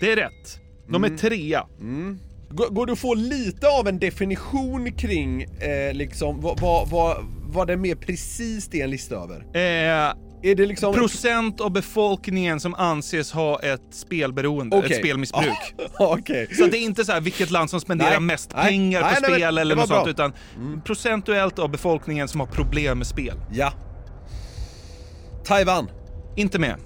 Det är rätt. De är trea. Mm. Går, det att få lite av en definition kring eh, liksom vad, vad, vad, vad det mer precis är en lista över? Eh, Är det liksom... procent av befolkningen som anses ha ett spelberoende, Okej. ett spelmissbruk. Okej. Så det är inte så här vilket land som spenderar Nej. mest Nej. pengar Nej, på men spel det eller något sånt, bra. utan Mm. procentuellt av befolkningen som har problem med spel. Ja. Taiwan. Inte med.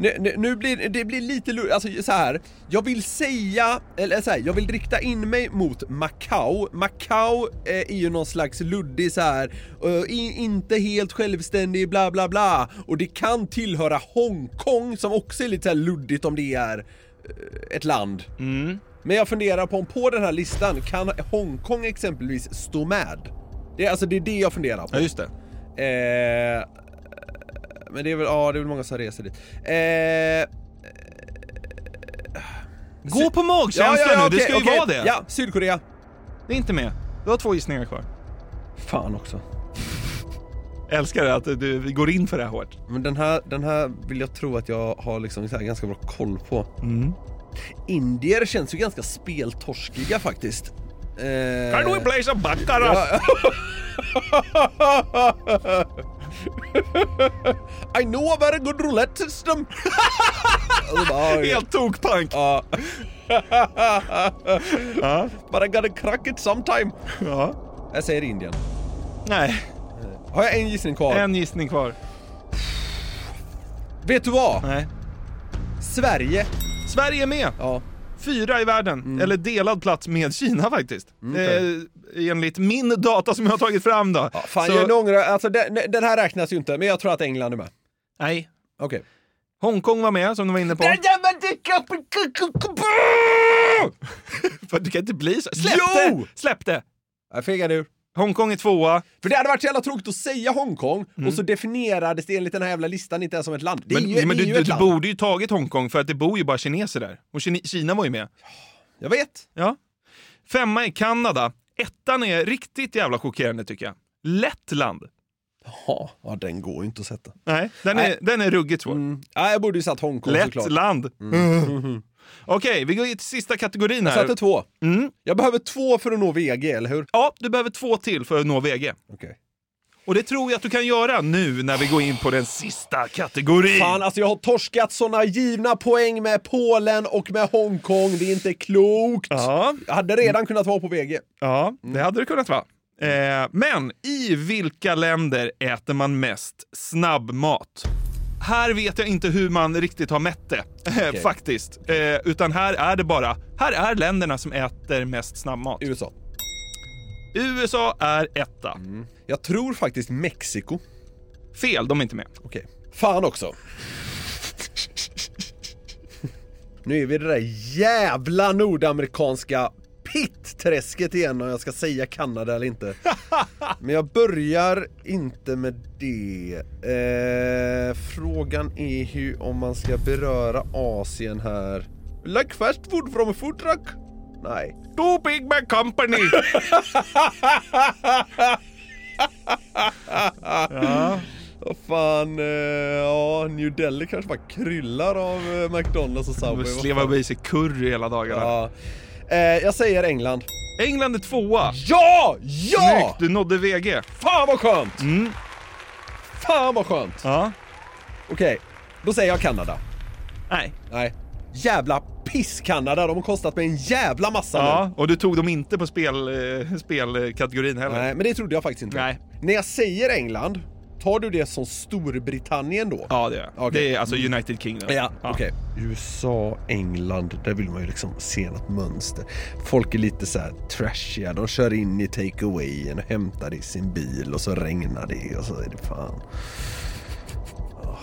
Nu, nu, blir det blir lite lur- alltså så här. Jag vill säga, eller så här, jag vill rikta in mig mot Macau. Macau eh, är ju någon slags luddig så här, eh, inte helt självständig bla bla bla. Och det kan tillhöra Hongkong som också är lite så luddigt om det är eh, ett land. Mm. Men jag funderar på om på den här listan kan Hongkong exempelvis stå med? Det är alltså det är det jag funderar på. Ja, just det. Eh, men det är väl, ja det är väl många som reser dit. Eh, Gå på magkänsla nu, det okej, ska ju okej. vara det. Ja, Sydkorea. Det är inte med. Du har två gissningar kvar. Fan också. Älskar det att du går in för det här hårt. Men den här, den här vill jag tro att jag har liksom ganska bra koll på. Mm. Indier känns ju ganska speltorskiga faktiskt. Eh, Can we play some baccarat? I know a very good roulette system! Bara, Helt tokpank! Ja. Ja. But I gotta crack it sometime. ja. Jag säger Indien. Nej, Har jag en gissning kvar? en gissning kvar. Vet du vad? Nej. Sverige. Sverige är med! Ja. Fyra i världen, eller delad plats med Kina faktiskt. Mm, okej. eh, enligt min data som jag har tagit fram då. ja fan, Så- ångrar, alltså den, den här räknas ju inte, men jag tror att England är med. Nej. Okej. Hongkong var med som du var inne på. För du kan inte bli så. Släpp Jo! det! Släpp det! Jag fegar nu. Hongkong är tvåa. För det hade varit så jävla tråkigt att säga Hongkong och så definierades det enligt den här jävla listan inte ens som ett land. Det är Men, ju, men det är du, ju ett du land. borde ju tagit Hongkong för att det bor ju bara kineser där. Och Kina var ju med. Jag vet. Ja. Femma är Kanada. Ettan är riktigt jävla chockerande tycker jag. Lettland. Jaha, ja, den går ju inte att sätta. Nej, den är, den är ruggigt svår. Mm. Ja, jag borde ju satt Hongkong Lätt såklart. land. Mm. Okej, vi går till sista kategorin Jag här. satte två. Mm. Jag behöver två för att nå VG, eller hur? Ja, du behöver två till för att nå VG. Okej. Och det tror jag att du kan göra nu när vi går in på den sista kategorin. Fan, alltså jag har torskat såna givna poäng med Polen och med Hongkong. Det är inte klokt. Ja, Jag hade redan kunnat vara på VG. ja, det hade det kunnat vara. Eh, men i vilka länder äter man mest snabbmat? Här vet jag inte hur man riktigt har mätt det, eh, faktiskt. Eh, utan här är det bara, här är länderna som äter mest snabbmat. USA. USA är etta. Jag tror faktiskt Mexiko. Fel, de är inte med. Okej. Fan också. Nu är vi i det där jävla nordamerikanska pittträsket igen om jag ska säga Kanada eller inte. Men jag börjar inte med det. Eh, frågan är hur om man ska beröra Asien här. Like fast food from a food truck? Nej. Too big my company! Vad fan, eh, ja New Delhi kanske bara kryllar av eh, McDonalds och Subway. vad Sleva fan. i sig curry hela dagarna. Ja. Eh, jag säger England. England är tvåa. Ja! Ja! Snyggt, du nådde VG. Fan vad skönt! Mm. Fan vad skönt! Ja. Okej, då säger jag Kanada. Nej. Nej. Jävla piss-Kanada, de har kostat mig en jävla massa Ja, nu. och du tog dem inte på spel, eh, spelkategorin heller. Nej, men det trodde jag faktiskt inte. Nej. När jag säger England, tar du det som Storbritannien då? Ja, det är Okej. Det är alltså United Kingdom. Ja, okej. USA, England, där vill man ju liksom se något mönster. Folk är lite så här trashiga, de kör in i takeawayen och hämtar i sin bil och så regnar det och så är det fan... Åh.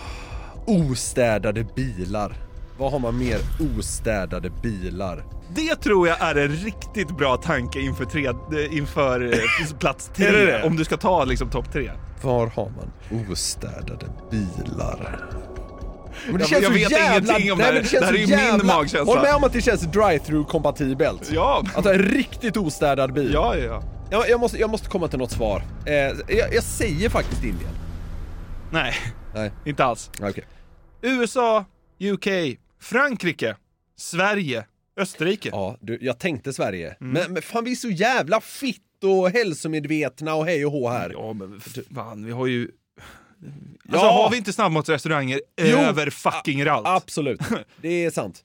Ostädade bilar. Vad har man mer ostädade bilar? Det tror jag är en riktigt bra tanke inför, tre, eh, inför eh, plats tre. Det det? Om du ska ta liksom topp tre. Var har man ostädade bilar? Men Jag- jag vet ingenting om det här. känns Det här är ju min magkänsla. Håll med om att det känns drive-through kompatibelt. Ja. Att ha en riktigt ostädad bil. Ja, ja, ja. Jag, jag, måste, jag måste komma till något svar. Eh, jag, jag säger faktiskt Indien. Nej, Nej, inte alls. okej. USA, UK, Frankrike, Sverige, Österrike. Ja, du, jag tänkte Sverige. Mm. Men, men fan vi är så jävla fitt och hälsomedvetna och hej och hå här. Ja, men fan, vi har ju... Ja. Alltså har vi inte snabbmatsrestauranger över fucking allt? Absolut, det är sant.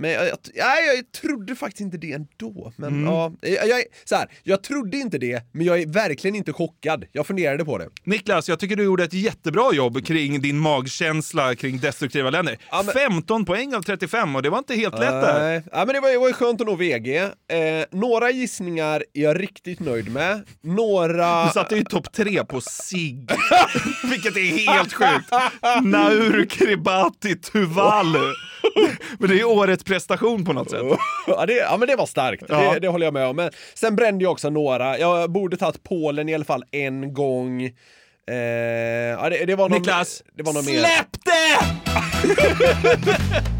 Men jag, jag, jag trodde faktiskt inte det ändå. Men Mm. ja, jag, jag, så här, jag trodde inte det, men jag är verkligen inte chockad. Jag funderade på det. Niklas, jag tycker du gjorde ett jättebra jobb kring din magkänsla kring destruktiva länder. Ja, men- 15 poäng av 35 och det var inte helt lätt där. Ja, men det var, det var ju skönt att nå VG. Eh, några gissningar är jag riktigt nöjd med. Några... Du satte ju topp tre på sig. Vilket är helt sjukt. Nauru Kiribati Tuvalu. Men det är årets prestation på något sätt. ja, det, ja men det var starkt, Ja. det, det håller jag med om. Men sen brände jag också några. Jag borde tagit Polen i alla fall en gång. Eh, ja, det, det var någon, Niklas, det var någon mer. släpp det!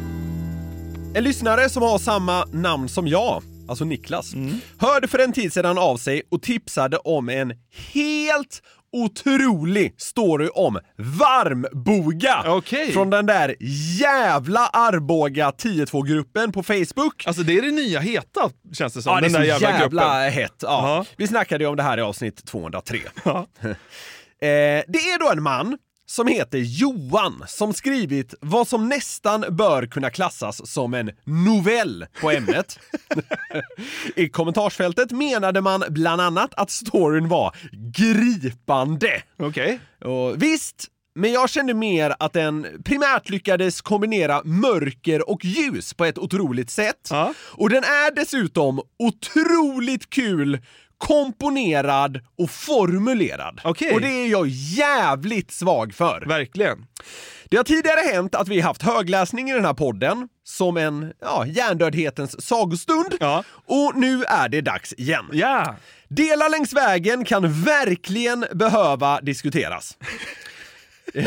En lyssnare som har samma namn som jag, alltså Niklas, hörde för en tid sedan av sig och tipsade om en helt otrolig story om varmboga. Okej. Från den där jävla Arboga 10-2-gruppen på Facebook. Alltså det är det nya heta känns det som. Ja, det är den så där jävla, jävla, gruppen. hett. Ja. Ja. Vi snackade ju om det här i avsnitt 203. Ja. Eh, det är då en man som heter Johan som skrivit vad som nästan bör kunna klassas som en novell på ämnet. I kommentarsfältet menade man bland annat att storyn var gripande. Okej. Och visst, men jag kände mer att den primärt lyckades kombinera mörker och ljus på ett otroligt sätt. Ja. Och den är dessutom otroligt kul komponerad och formulerad. Okej. Och det är jag jävligt svag för. Verkligen. Det har tidigare hänt att vi haft högläsning i den här podden som en ja, hjärndödhetens sagostund. Ja. Och nu är det dags igen. Ja. Delar längs vägen kan verkligen behöva diskuteras.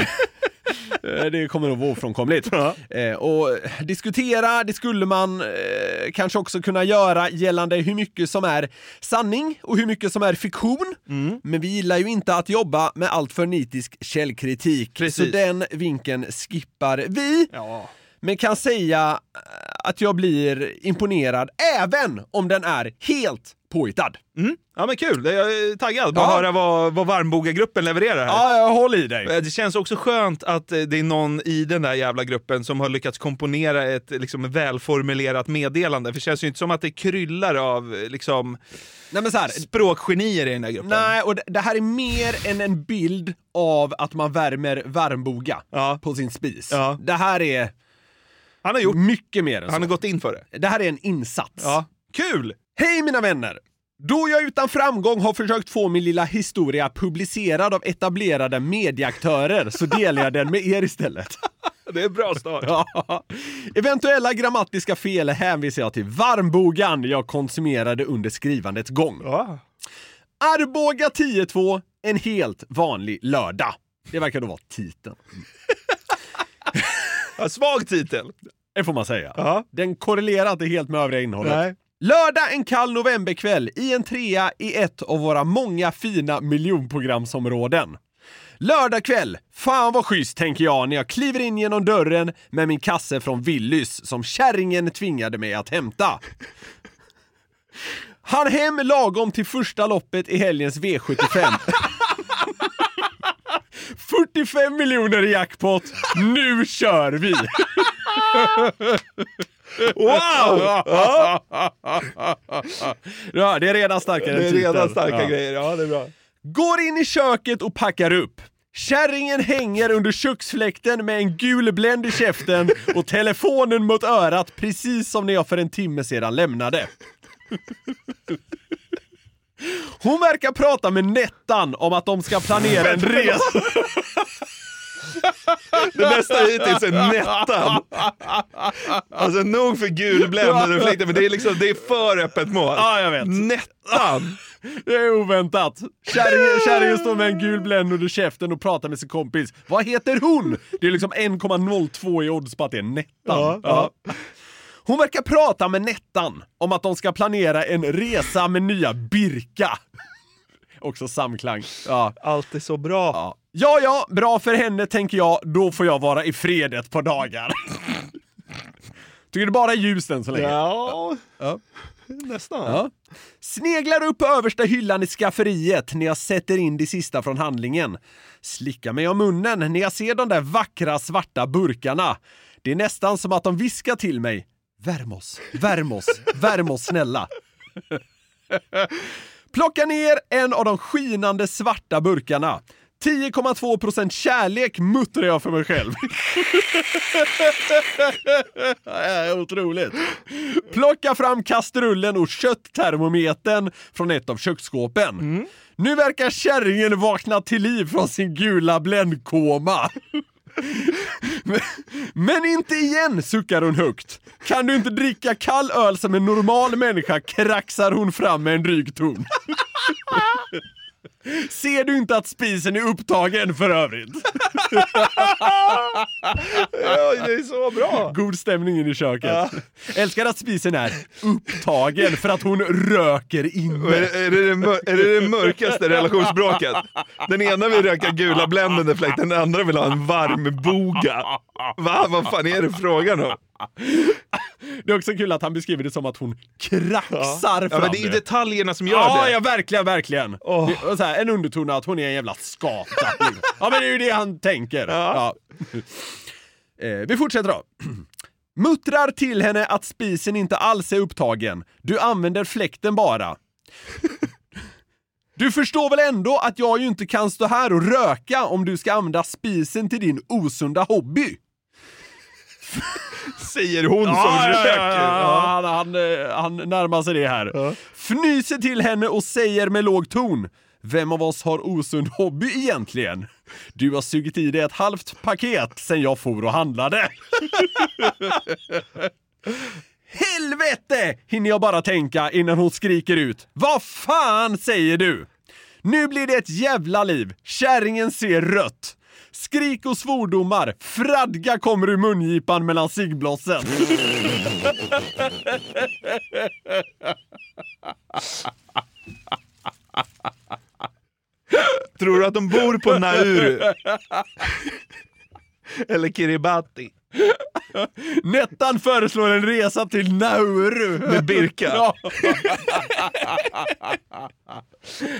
Eh, det kommer nog vara ofrånkomligt. Eh, och diskutera, det skulle man eh, kanske också kunna göra gällande hur mycket som är sanning och hur mycket som är fiktion. Men vi gillar ju inte att jobba med allt för nitisk källkritik, Precis. så den vinkeln skippar vi. Ja. Men kan säga att jag blir imponerad även om den är helt påhittad. Mm. Ja men kul, jag är taggad på Ja. att höra vad, vad Varmboga-gruppen levererar här. Ja, jag håller i dig. Eh, Det känns också skönt att eh, det är någon i den där jävla gruppen som har lyckats komponera ett liksom, välformulerat meddelande. För det känns ju inte som att det kryllar av eh, liksom, Nej, men så här, språkgenier i den där gruppen. Nej, och det- det här är mer än en bild av att man värmer varmboga Ja. på sin spis. Ja. Det här är Han har gjort, mycket mer än han så. har gått in för det. Det här är en insats. Ja. Kul! Hej mina vänner! Då jag utan framgång har försökt få min lilla historia publicerad av etablerade medieaktörer så delar jag den med er istället. Det är bra start. Ja. Eventuella grammatiska fel hänvisar jag till varmbogan jag konsumerade under skrivandets gång. Ja. Arboga 10-2, en helt vanlig lördag. Det verkar då vara titeln. Ja, svag titel. Det får man säga. Ja. Den korrelerar inte helt med övriga innehållet. Nej. Lördag en kall novemberkväll i en trea i ett av våra många fina miljonprogramsområden. Lördag kväll, fan vad schysst tänker jag när jag kliver in genom dörren med min kasse från Willys som kärringen tvingade mig att hämta. Han hem lagom till första loppet i helgens V75. 45 miljoner i jackpot, nu kör vi! Wow! Ja, det är redan starkare Det är redan starka Ja. grejer. Ja, det är bra. Går in i köket och packar upp. Kärringen hänger under köksfläkten med en gul bländ i käften och telefonen mot örat precis som när jag för en timme sedan lämnade. Hon verkar prata med Nettan om att de ska planera en resa. Det bästa hittills är Nettan. Alltså nog för gulbländande reflekter, men det är liksom, det är för öppet mål. Ja, jag vet. Nettan! Det är oväntat. Kärringen, kärringen står med en gul bländ under käften och pratar med sin kompis. Vad heter hon? Det är liksom 1,02 i odds på att det är Nettan. Ja, ja. Hon verkar prata med Nettan om att de ska planera en resa med nya Birka. Också samklang. Ja. Allt är så bra. Ja. ja, ja, bra för henne tänker jag. Då får jag vara i fred ett par dagar. Tycker det bara är ljus än så länge. Ja, Ja. nästan. Ja. Sneglar upp på översta hyllan i skafferiet när jag sätter in det sista från handlingen. Slickar mig om munnen när jag ser de där vackra svarta burkarna. Det är nästan som att de viskar till mig. Värm oss, värm oss, värm oss snälla. Plocka ner en av de skinande svarta burkarna. 10,2% kärlek muttrar jag för mig själv. Otroligt. Plocka fram kastrullen och kötttermometern från ett av köksskåpen. Nu verkar kärringen vakna till liv från sin gula bländkoma. Men, men inte igen, suckar hon högt. Kan du inte dricka kall öl som en normal människa kraxar hon fram med en dryg ton. Ser du inte att spisen är upptagen för övrigt? Ja, det är så bra. God stämning in i köket. Älskar att spisen är upptagen för att hon röker Är, inne. det- är, det det mör- är det det mörkaste relationsbråket? Den ena vill röka gula bländande fläkt, den andra vill ha en varm boga. Va? Vad fan är det frågan om? Det är också kul att han beskriver det som att hon kraxar Ja, fram men det är ju det. detaljerna som gör Ja, det. ja, verkligen, verkligen. Åh. Det- här, en underton att hon är en jävla skata. ja, men det är ju det han tänker. Ja. Eh, vi fortsätter då. Muttrar till henne att spisen inte alls är upptagen. Du använder fläkten bara. Du förstår väl ändå att jag ju inte kan stå här och röka om du ska använda spisen till din osunda hobby? Säger hon som röker. Ja, han, han, eh, han närmar sig det här. Fnyser till henne och säger med låg ton. Vem av oss har osund hobby egentligen? Du har sugit i dig ett halvt paket sen jag for och handlade. Helvete! Hinner jag bara tänka innan hon skriker ut. Vad fan säger du? Nu blir det ett jävla liv. Kärringen ser rött. Skrik och svordomar. Fradga kommer ur mungipan mellan ciggblossen. Tror du att de bor på Nauru? Eller Kiribati? Nettan föreslår en resa till Nauru. Med Birka? Ja.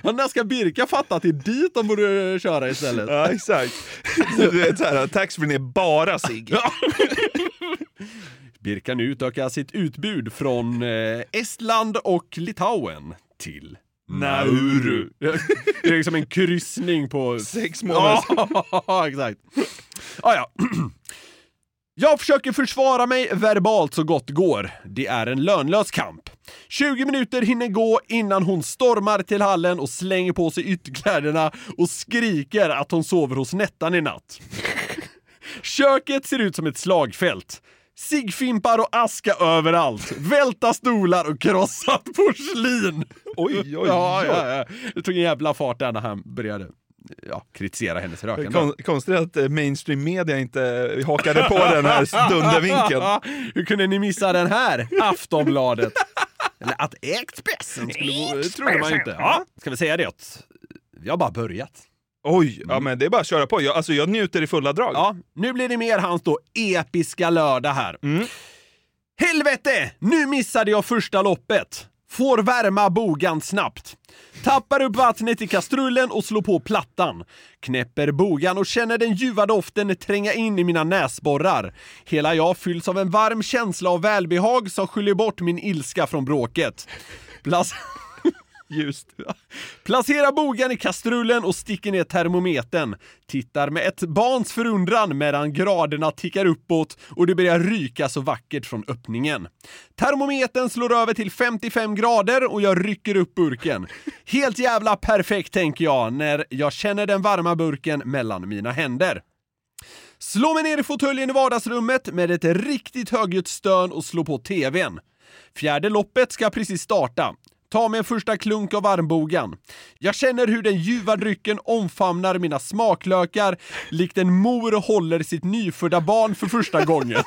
När ska Birka fatta att det är dit de borde köra istället? Ja, exakt. Du vet såhär, taxfree är bara cigg. Birka nu utökar sitt utbud från eh, Estland och Litauen till Nauru. Det är liksom en kryssning på... Sex månader. Ja, exakt. Ah, ja. Jag försöker försvara mig verbalt så gott går. Det är en lönlös kamp. 20 minuter hinner gå innan hon stormar till hallen och slänger på sig ytterkläderna och skriker att hon sover hos Nettan i natt. Köket ser ut som ett slagfält. Sigfimpar och aska överallt. Välta stolar och krossat porslin. Oj, oj, oj. Ja, ja, ja. Det tog en jävla fart där när han började ja, kritisera hennes rökande. Kon konstigt att eh, mainstream media inte hakade på den här dundervinkeln. Hur kunde ni missa den här? Aftonbladet. Eller att Expressen skulle trodde man ju inte. Ja, ska vi säga det att vi har bara börjat. Oj, ja men det är bara att köra på. Jag, alltså jag njuter i fulla drag. Ja, nu blir det mer hans då episka lördag här. Helvete! Nu missade jag första loppet. Får värma bogan snabbt. Tappar upp vattnet i kastrullen och slår på plattan. Knäpper bogan och känner den ljuva doften tränga in i mina näsborrar. Hela jag fylls av en varm känsla av välbehag som sköljer bort min ilska från bråket. Plas- Ljust. Placera bogen i kastrullen och sticker ner termometern. Tittar med ett barns förundran medan graderna tickar uppåt och det börjar ryka så vackert från öppningen. Termometern slår över till 55 grader och jag rycker upp burken. Helt jävla perfekt tänker jag när jag känner den varma burken mellan mina händer. Slå mig ner i fåtöljen i vardagsrummet med ett riktigt högljutt stön och slå på TVn. Fjärde loppet ska precis starta. Ta mig en första klunk av armbågen. Jag känner hur den ljuva drycken omfamnar mina smaklökar likt en mor håller sitt nyfödda barn för första gången.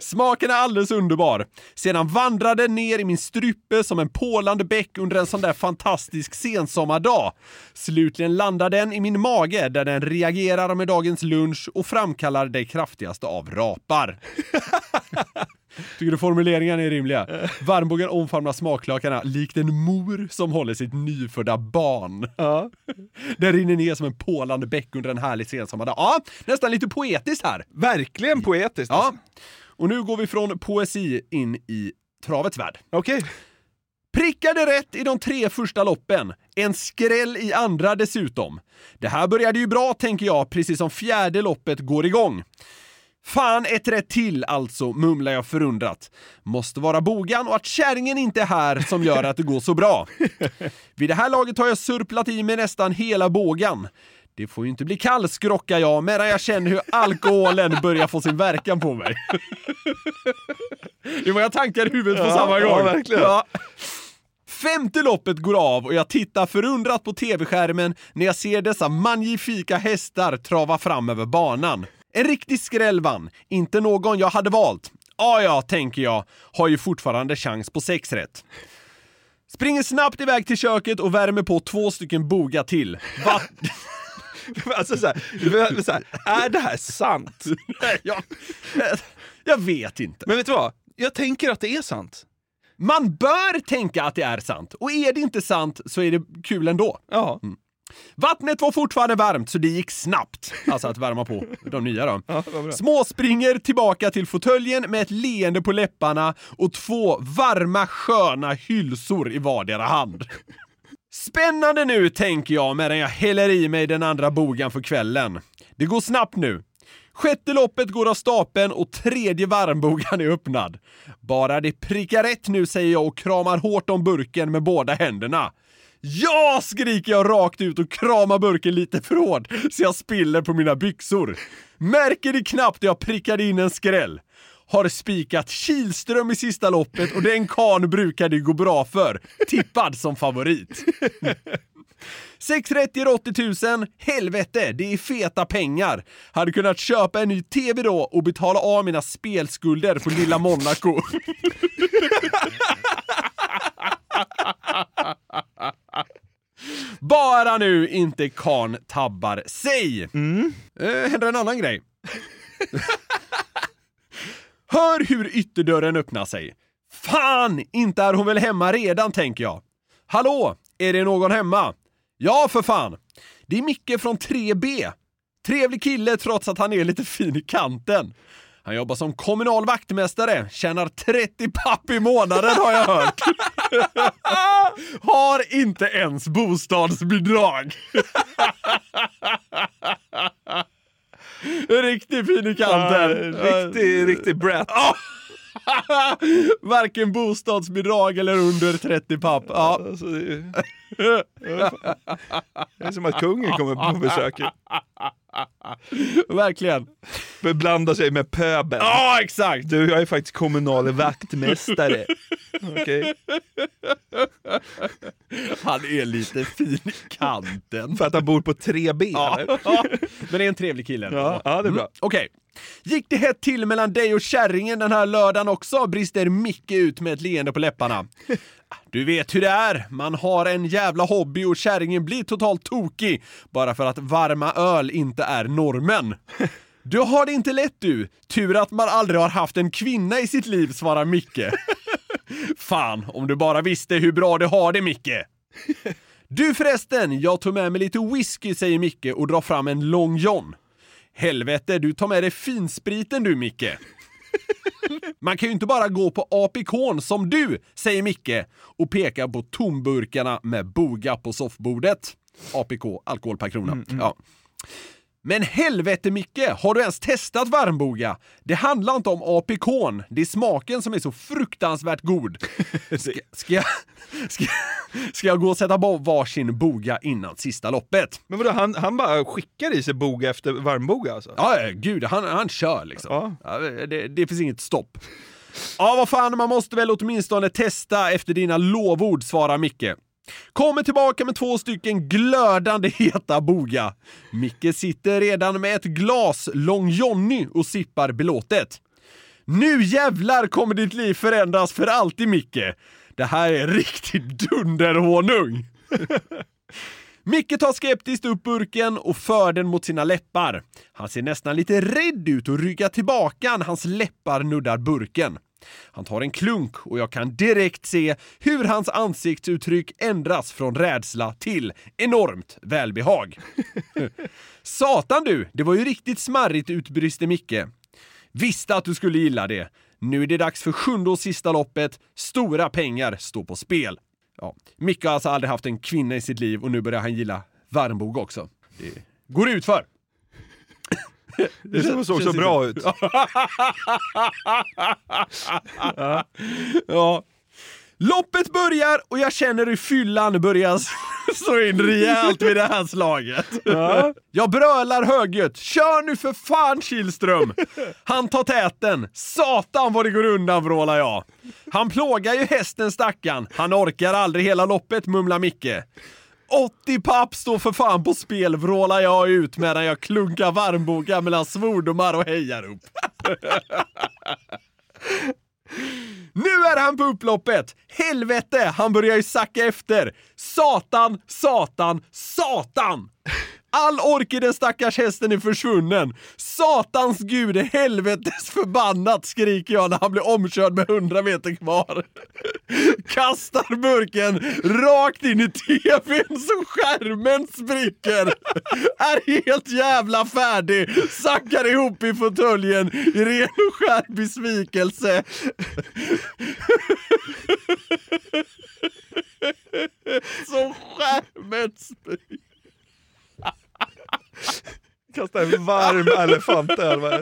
Smaken är alldeles underbar. Sedan vandrar den ner i min strupe som en pålande bäck under en sån där fantastisk sensommardag. Slutligen landar den i min mage där den reagerar med dagens lunch och framkallar det kraftigaste av rapar. Tycker du formuleringarna är rimliga? Varmbågen omfamnar smaklökarna likt en mor som håller sitt nyfödda barn. Ja. Den rinner ner som en pålande bäck under en härlig sensommardag. Ja, nästan lite poetiskt här. Verkligen poetiskt. Ja. alltså. Och nu går vi från poesi in i travets värld. Okej. Prickade rätt i de tre första loppen. En skräll i andra dessutom. Det här började ju bra tänker jag, precis som fjärde loppet går igång. Fan, ett rätt till alltså, mumlar jag förundrat. Måste vara bogan och att kärringen inte är här som gör att det går så bra. Vid det här laget har jag surplat i mig nästan hela bågan. Det får ju inte bli kall, skrockar jag medan jag känner hur alkoholen börjar få sin verkan på mig. Det är många tankar i huvudet på Ja, samma ja, gång. verkligen. Femte loppet går av och jag tittar förundrat på tv-skärmen när jag ser dessa magnifika hästar trava fram över banan. En riktig skräll vann, inte någon jag hade valt. Ja, ja, tänker jag, har ju fortfarande chans på sex rätt. Springer snabbt iväg till köket och värmer på två stycken boga till. Va? Alltså så här, så här, är det här sant? Nej, jag, jag vet inte. Men vet du vad? Jag tänker att det är sant. Man bör tänka att det är sant, och är det inte sant så är det kul ändå. Ja. Vattnet var fortfarande varmt så det gick snabbt. Alltså att värma på de nya då. Ja. Småspringer tillbaka till fåtöljen med ett leende på läpparna och två varma sköna hylsor i vardera hand. Spännande nu tänker jag medan jag häller i mig den andra bogan för kvällen. Det går snabbt nu. Sjätte loppet går av stapeln och tredje varmbogan är öppnad. Bara det prickar rätt nu säger jag och kramar hårt om burken med båda händerna. Ja! skriker jag rakt ut och kramar burken lite för hårt så jag spiller på mina byxor. Märker det knappt jag prickade in en skräll. Har spikat Kilström i sista loppet och den kan brukar det gå bra för. Tippad som favorit. 630 80 000, helvete, det är feta pengar. Hade kunnat köpa en ny TV då och betala av mina spelskulder på lilla Monaco. Bara nu inte kan tabbar sig. Mm. Eh, händer en annan grej. Hör hur ytterdörren öppnar sig. Fan, inte är hon väl hemma redan tänker jag. Hallå, är det någon hemma? Ja, för fan. Det är Micke från 3B. Trevlig kille trots att han är lite fin i kanten. Han jobbar som kommunal vaktmästare, tjänar 30 papp i månaden har jag hört. har inte ens bostadsbidrag. Riktigt fin i kanten. Riktig, riktig brat. Varken bostadsbidrag eller under 30 papp. Ja. Alltså, det, är, det är som att kungen kommer på besök. Verkligen. Beblanda sig med pöbeln. Ja, exakt! Du, jag är faktiskt kommunal vaktmästare. Okej. Han är lite fin i kanten. För att han bor på 3B Ja, eller? ja. Men det är en trevlig kille. Ja, ja, det är bra. Mm, Okej. Gick det hett till mellan dig och kärringen den här lördagen också? Brister Micke ut med ett leende på läpparna. Du vet hur det är. Man har en jävla hobby och kärringen blir totalt tokig bara för att varma öl inte är normen. Du har det inte lätt du. Tur att man aldrig har haft en kvinna i sitt liv, svarar Micke. Fan, om du bara visste hur bra du har det, Micke. Du förresten, jag tog med mig lite whisky, säger Micke och drar fram en Long John. Helvete, du tar med dig finspriten du, Micke. Man kan ju inte bara gå på apikon som du, säger Micke och pekar på tomburkarna med boga på soffbordet. APK, alkohol per krona. Ja. Men helvete Micke, har du ens testat varmboga? Det handlar inte om apikon, det är smaken som är så fruktansvärt god. Ska, ska, jag, ska, ska jag gå och sätta på varsin boga innan sista loppet? Men vadå, han, han bara skickar i sig boga efter varmboga alltså? Ja, ja, gud, han, han kör liksom. Ja. Ja, det, det finns inget stopp. Ja, vad fan, man måste väl åtminstone testa efter dina lovord, svarar Micke. Kommer tillbaka med två stycken glödande heta boga. Micke sitter redan med ett glas Long Johnny och sippar belåtet. Nu jävlar kommer ditt liv förändras för alltid Micke. Det här är riktigt dunderhonung. Micke tar skeptiskt upp burken och för den mot sina läppar. Han ser nästan lite rädd ut och ryggar tillbaka när hans läppar nuddar burken. Han tar en klunk och jag kan direkt se hur hans ansiktsuttryck ändras från rädsla till enormt välbehag. Satan du, det var ju riktigt smarrigt utbrister Micke. Visste att du skulle gilla det. Nu är det dags för sjunde och sista loppet. Stora pengar står på spel. Ja, Micke har alltså aldrig haft en kvinna i sitt liv och nu börjar han gilla varmbog också. Det går ut för. Det såg så, bra ut. Ja. Loppet börjar och jag känner hur fyllan börjar slå in rejält vid det här slaget. Jag brölar högljutt. Kör nu för fan Kihlström! Han tar täten. Satan vad det går undan vrålar jag. Han plågar ju hästen stackarn. Han orkar aldrig hela loppet mumlar Micke. 80 papp står för fan på spel vrålar jag ut medan jag klunkar varmboga mellan svordomar och hejarop. Nu är han på upploppet! Helvete, han börjar ju sacka efter! Satan, satan, satan! All ork i den stackars hästen är försvunnen. Satans gud, helvetes förbannat, skriker jag när han blir omkörd med 100 meter kvar. Kastar burken rakt in i tvn så skärmen spricker. Är helt jävla färdig, sackar ihop i fåtöljen i ren och skär besvikelse. Så skärmen spricker. Kasta en varm elefantöl. va?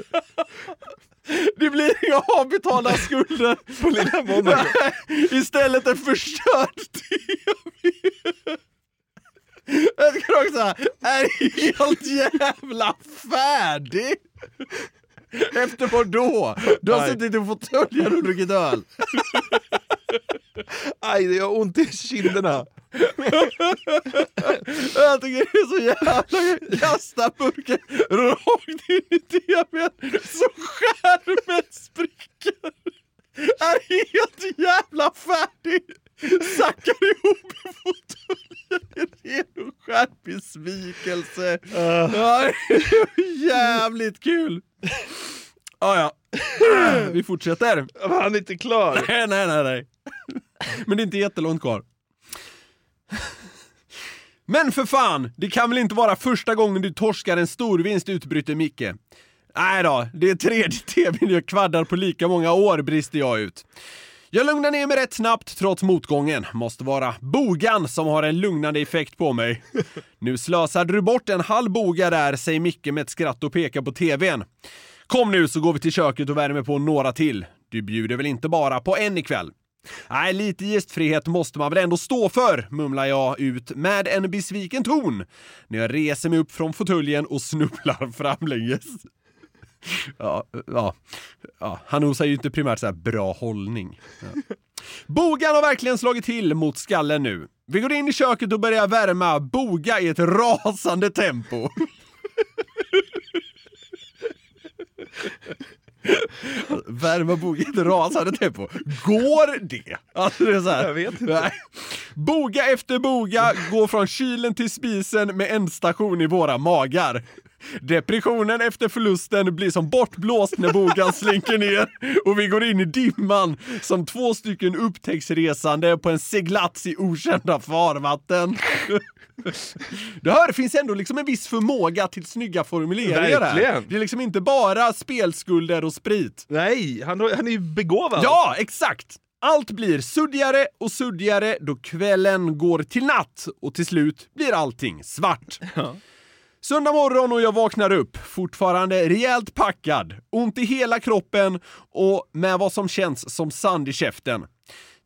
Det blir inga avbetalda skulder. På lilla Monaco. Istället en förstörd TV. Jag ska också är helt jävla färdig. Efter vad då? Du har Nej. suttit i fåtöljen och druckit öl. Aj, det gör ont i kinderna. Jag tycker det är så jävla... Kasta burken rakt in i tvn så skärmen spricker. Är helt jävla färdig. Sackar ihop i fåtöljen. Det är en skärmbesvikelse. Ja, det är jävligt kul. Ja, ja. Vi fortsätter. Han är inte klar. Nej, nej, nej, nej. Men det är inte jättelångt kvar. Men för fan, det kan väl inte vara första gången du torskar en storvinst utbryter Micke. Nej då, det är tredje tvn jag kvaddar på lika många år, brister jag ut. Jag lugnar ner mig rätt snabbt trots motgången. Måste vara bogan som har en lugnande effekt på mig. Nu slösade du bort en halv boga där, säger Micke med ett skratt och pekar på tvn. Kom nu så går vi till köket och värmer på några till. Du bjuder väl inte bara på en ikväll? Nej, lite gästfrihet måste man väl ändå stå för, mumlar jag ut med en besviken ton när jag reser mig upp från fåtöljen och snubblar framlänges. Ja, ja, ja, han osar ju inte primärt så här bra hållning. Ja. Bogan har verkligen slagit till mot skallen nu. Vi går in i köket och börjar värma Boga i ett rasande tempo. I ett rasande tempo. Går det? Alltså det är så här. Jag vet inte. Nej. Boga efter boga går från kylen till spisen med ändstation i våra magar. Depressionen efter förlusten blir som bortblåst när bogan slinker ner och vi går in i dimman som två stycken upptäcktsresande på en seglats i okända farvatten. Du hör, det finns ändå liksom en viss förmåga till snygga formuleringar. Verkligen. Det är liksom inte bara spelskulder och sprit. Nej, han, han är ju begåvad. Ja, exakt! Allt blir suddigare och suddigare då kvällen går till natt och till slut blir allting svart. Söndag morgon och jag vaknar upp, fortfarande rejält packad, ont i hela kroppen och med vad som känns som sand i käften.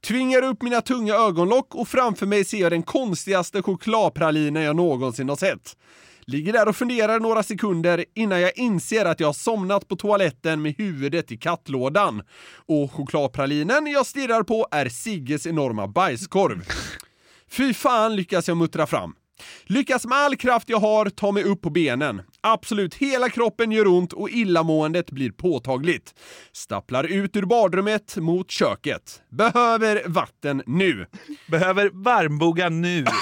Tvingar upp mina tunga ögonlock och framför mig ser jag den konstigaste chokladpralinen jag någonsin har sett. Ligger där och funderar några sekunder innan jag inser att jag har somnat på toaletten med huvudet i kattlådan. Och chokladpralinen jag stirrar på är Sigges enorma bajskorv. Fy fan lyckas jag muttra fram. Lyckas med all kraft jag har ta mig upp på benen. Absolut hela kroppen gör ont och illamåendet blir påtagligt. Stapplar ut ur badrummet mot köket. Behöver vatten nu. Behöver varmboga nu.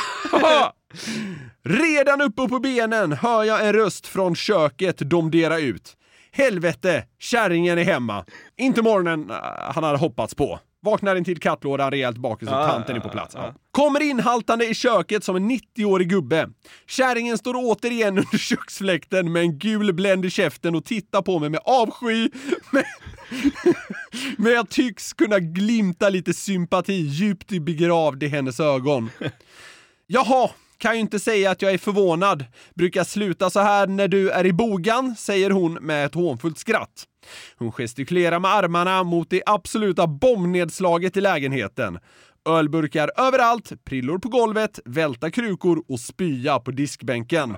Redan uppe på benen hör jag en röst från köket domdera ut. Helvete, kärringen är hemma. Inte morgonen eh, han hade hoppats på. Vaknar in till kattlådan rejält bakis och Ah, tanten är på plats. Ja. Kommer inhaltande i köket som en 90-årig gubbe. Kärringen står återigen under köksfläkten med en gul bländ i käften och tittar på mig med avsky. Men, men jag tycks kunna glimta lite sympati djupt begravd i hennes ögon. Jaha, kan ju inte säga att jag är förvånad. Brukar sluta så här när du är i bogan, säger hon med ett hånfullt skratt. Hon gestikulerar med armarna mot det absoluta bombnedslaget i lägenheten. Ölburkar överallt, prillor på golvet, välta krukor och spya på diskbänken.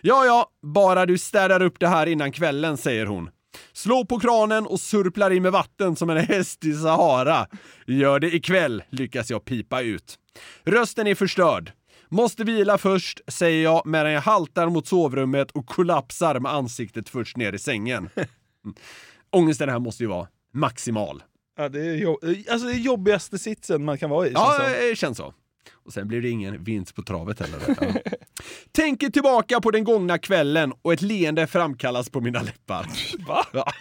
Ja, ja, bara du städar upp det här innan kvällen, säger hon. Slå på kranen och surplar in med vatten som en häst i Sahara. Gör det ikväll, lyckas jag pipa ut. Rösten är förstörd. Måste vila först, säger jag medan jag haltar mot sovrummet och kollapsar med ansiktet först ner i sängen. Ångesten här måste ju vara maximal. Ja, det, är jo- alltså det är jobbigaste sitsen man kan vara i. Ja, det känns så. Och sen blir det ingen vinst på travet heller. Ja. Tänker tillbaka på den gångna kvällen och ett leende framkallas på mina läppar. Ja.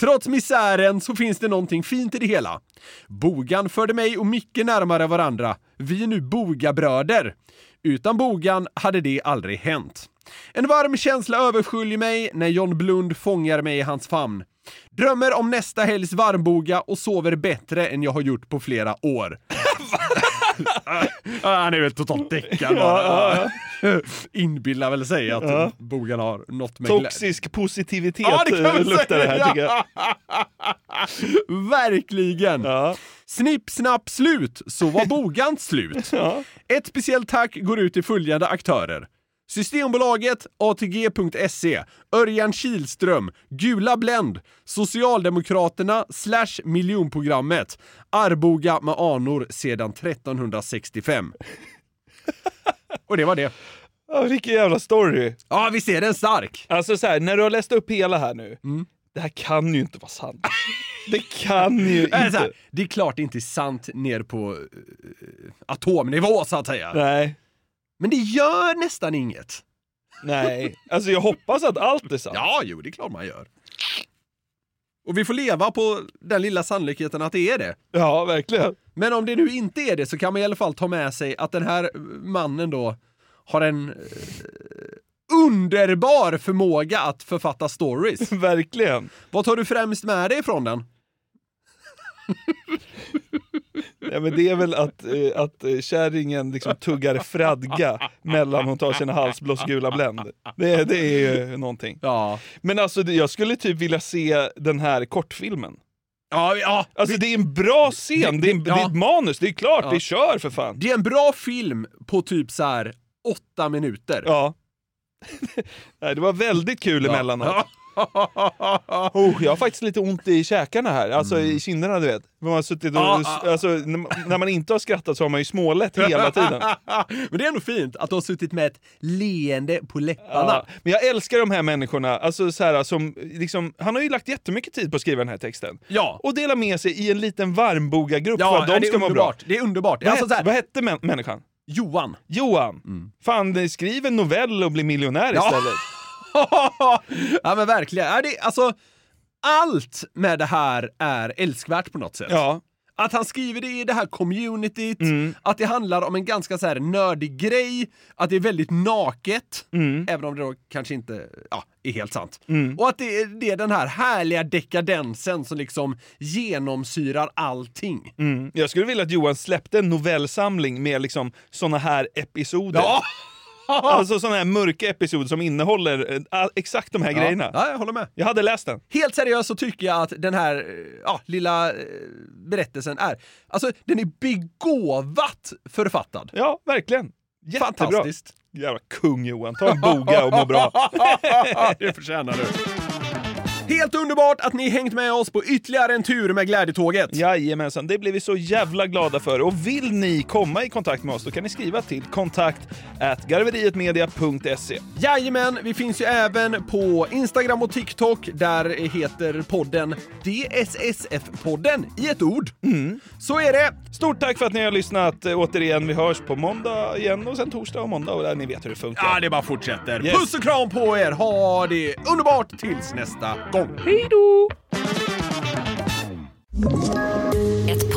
Trots misären så finns det någonting fint i det hela. Bogan förde mig och Micke närmare varandra. Vi är nu bogabröder. Utan bogan hade det aldrig hänt. En varm känsla översköljer mig när John Blund fångar mig i hans famn. Drömmer om nästa helgs varmboga och sover bättre än jag har gjort på flera år. Han är väl totalt däckad bara. Inbillar väl sig att Ja. Bogan har något med Toxisk positivitet Ja, det kan eh, luktar det här tycker jag. Verkligen! Ja. Snipp, snapp, slut, så var Bogans slut. Ja. Ett speciellt tack går ut till följande aktörer. Systembolaget, ATG.se, Örjan Kihlström, Gula Blend, Socialdemokraterna slash miljonprogrammet, Arboga med anor sedan 1365. Och det var det. Ja, vilken jävla story. Ja, visst är den stark? Alltså så här, när du har läst upp hela här nu, det här kan ju inte vara sant. Det kan ju så här, inte. det är klart det inte är sant ner på eh, atomnivå så att säga. Nej, Men det gör nästan inget. nej. Alltså jag hoppas att allt är sant. Ja, jo, det är klart man gör. Och vi får leva på den lilla sannolikheten att det är det. Ja, verkligen. Men om det nu inte är det så kan man i alla fall ta med sig att den här mannen då har en eh, underbar förmåga att författa stories. Verkligen. Vad tar du främst med dig från den? Ja, men det är väl att, eh, att eh, kärringen liksom tuggar fradga mellan hon tar sina halsblåsgula Blend. Det, det är ju någonting. Ja. Men alltså det- jag skulle typ vilja se den här kortfilmen. Ja, ja. Alltså det är en bra scen, det är, en, det är ett manus, det är klart, det kör för fan. Det är en bra film på typ så här åtta minuter. Ja. Nej, det var väldigt kul Ja. Oh, jag har faktiskt lite ont i käkarna här, alltså i kinderna du vet. Man har suttit och, Mm. Ja, ja. alltså, när, man inte har skrattat så har man ju smålett hela tiden. Men det är ändå fint att du har suttit med ett leende på läpparna. Ja, men jag älskar de här människorna, alltså så här, som, liksom, han har ju lagt jättemycket tid på att skriva den här texten. Ja. Och dela med sig i en liten varmbogargrupp Ja, för att de det är ska må bra. underbart. Det är underbart. Vad, Alltså, så hette, vad hette män, människan? Johan. Johan. Fan, eh, skriv en novell och bli miljonär Ja. istället. ja men verkligen. Ja, det, alltså, allt med det här är älskvärt på något sätt. Ja. Att han skriver det i det här communityt, Mm. att det handlar om en ganska så här nördig grej, att det är väldigt naket, Mm. även om det då kanske inte ja, är helt sant. Och att det är, det är den här härliga dekadensen som liksom genomsyrar allting. Mm. Jag skulle vilja att Johan släppte en novellsamling med liksom såna här episoder. Ja! Alltså såna här mörka episoder som innehåller eh, exakt de här grejerna. Ja, jag håller med. Jag hade läst den. Helt seriöst så tycker jag att den här eh, ja, lilla eh, berättelsen är, alltså den är begåvat författad. Ja, verkligen. Jättebra. Fantastiskt. Jävla kung Johan, ta en boga och må bra. det förtjänar du. Helt underbart att ni hängt med oss på ytterligare en tur med Glädjetåget. Jajamensan, det blir vi så jävla glada för. Och vill ni komma i kontakt med oss då kan ni skriva till kontakt garverietmedia.se. Jajamän, vi finns ju även på Instagram och TikTok. Där heter podden DSSF-podden i ett ord. Så är det. Stort tack för att ni har lyssnat. Eh, Återigen, vi hörs på måndag igen och sen torsdag och måndag och där ni vet hur det funkar. Ja, det bara fortsätter. Yes. Puss och kram på er. Ha det underbart tills nästa gång. Hej då!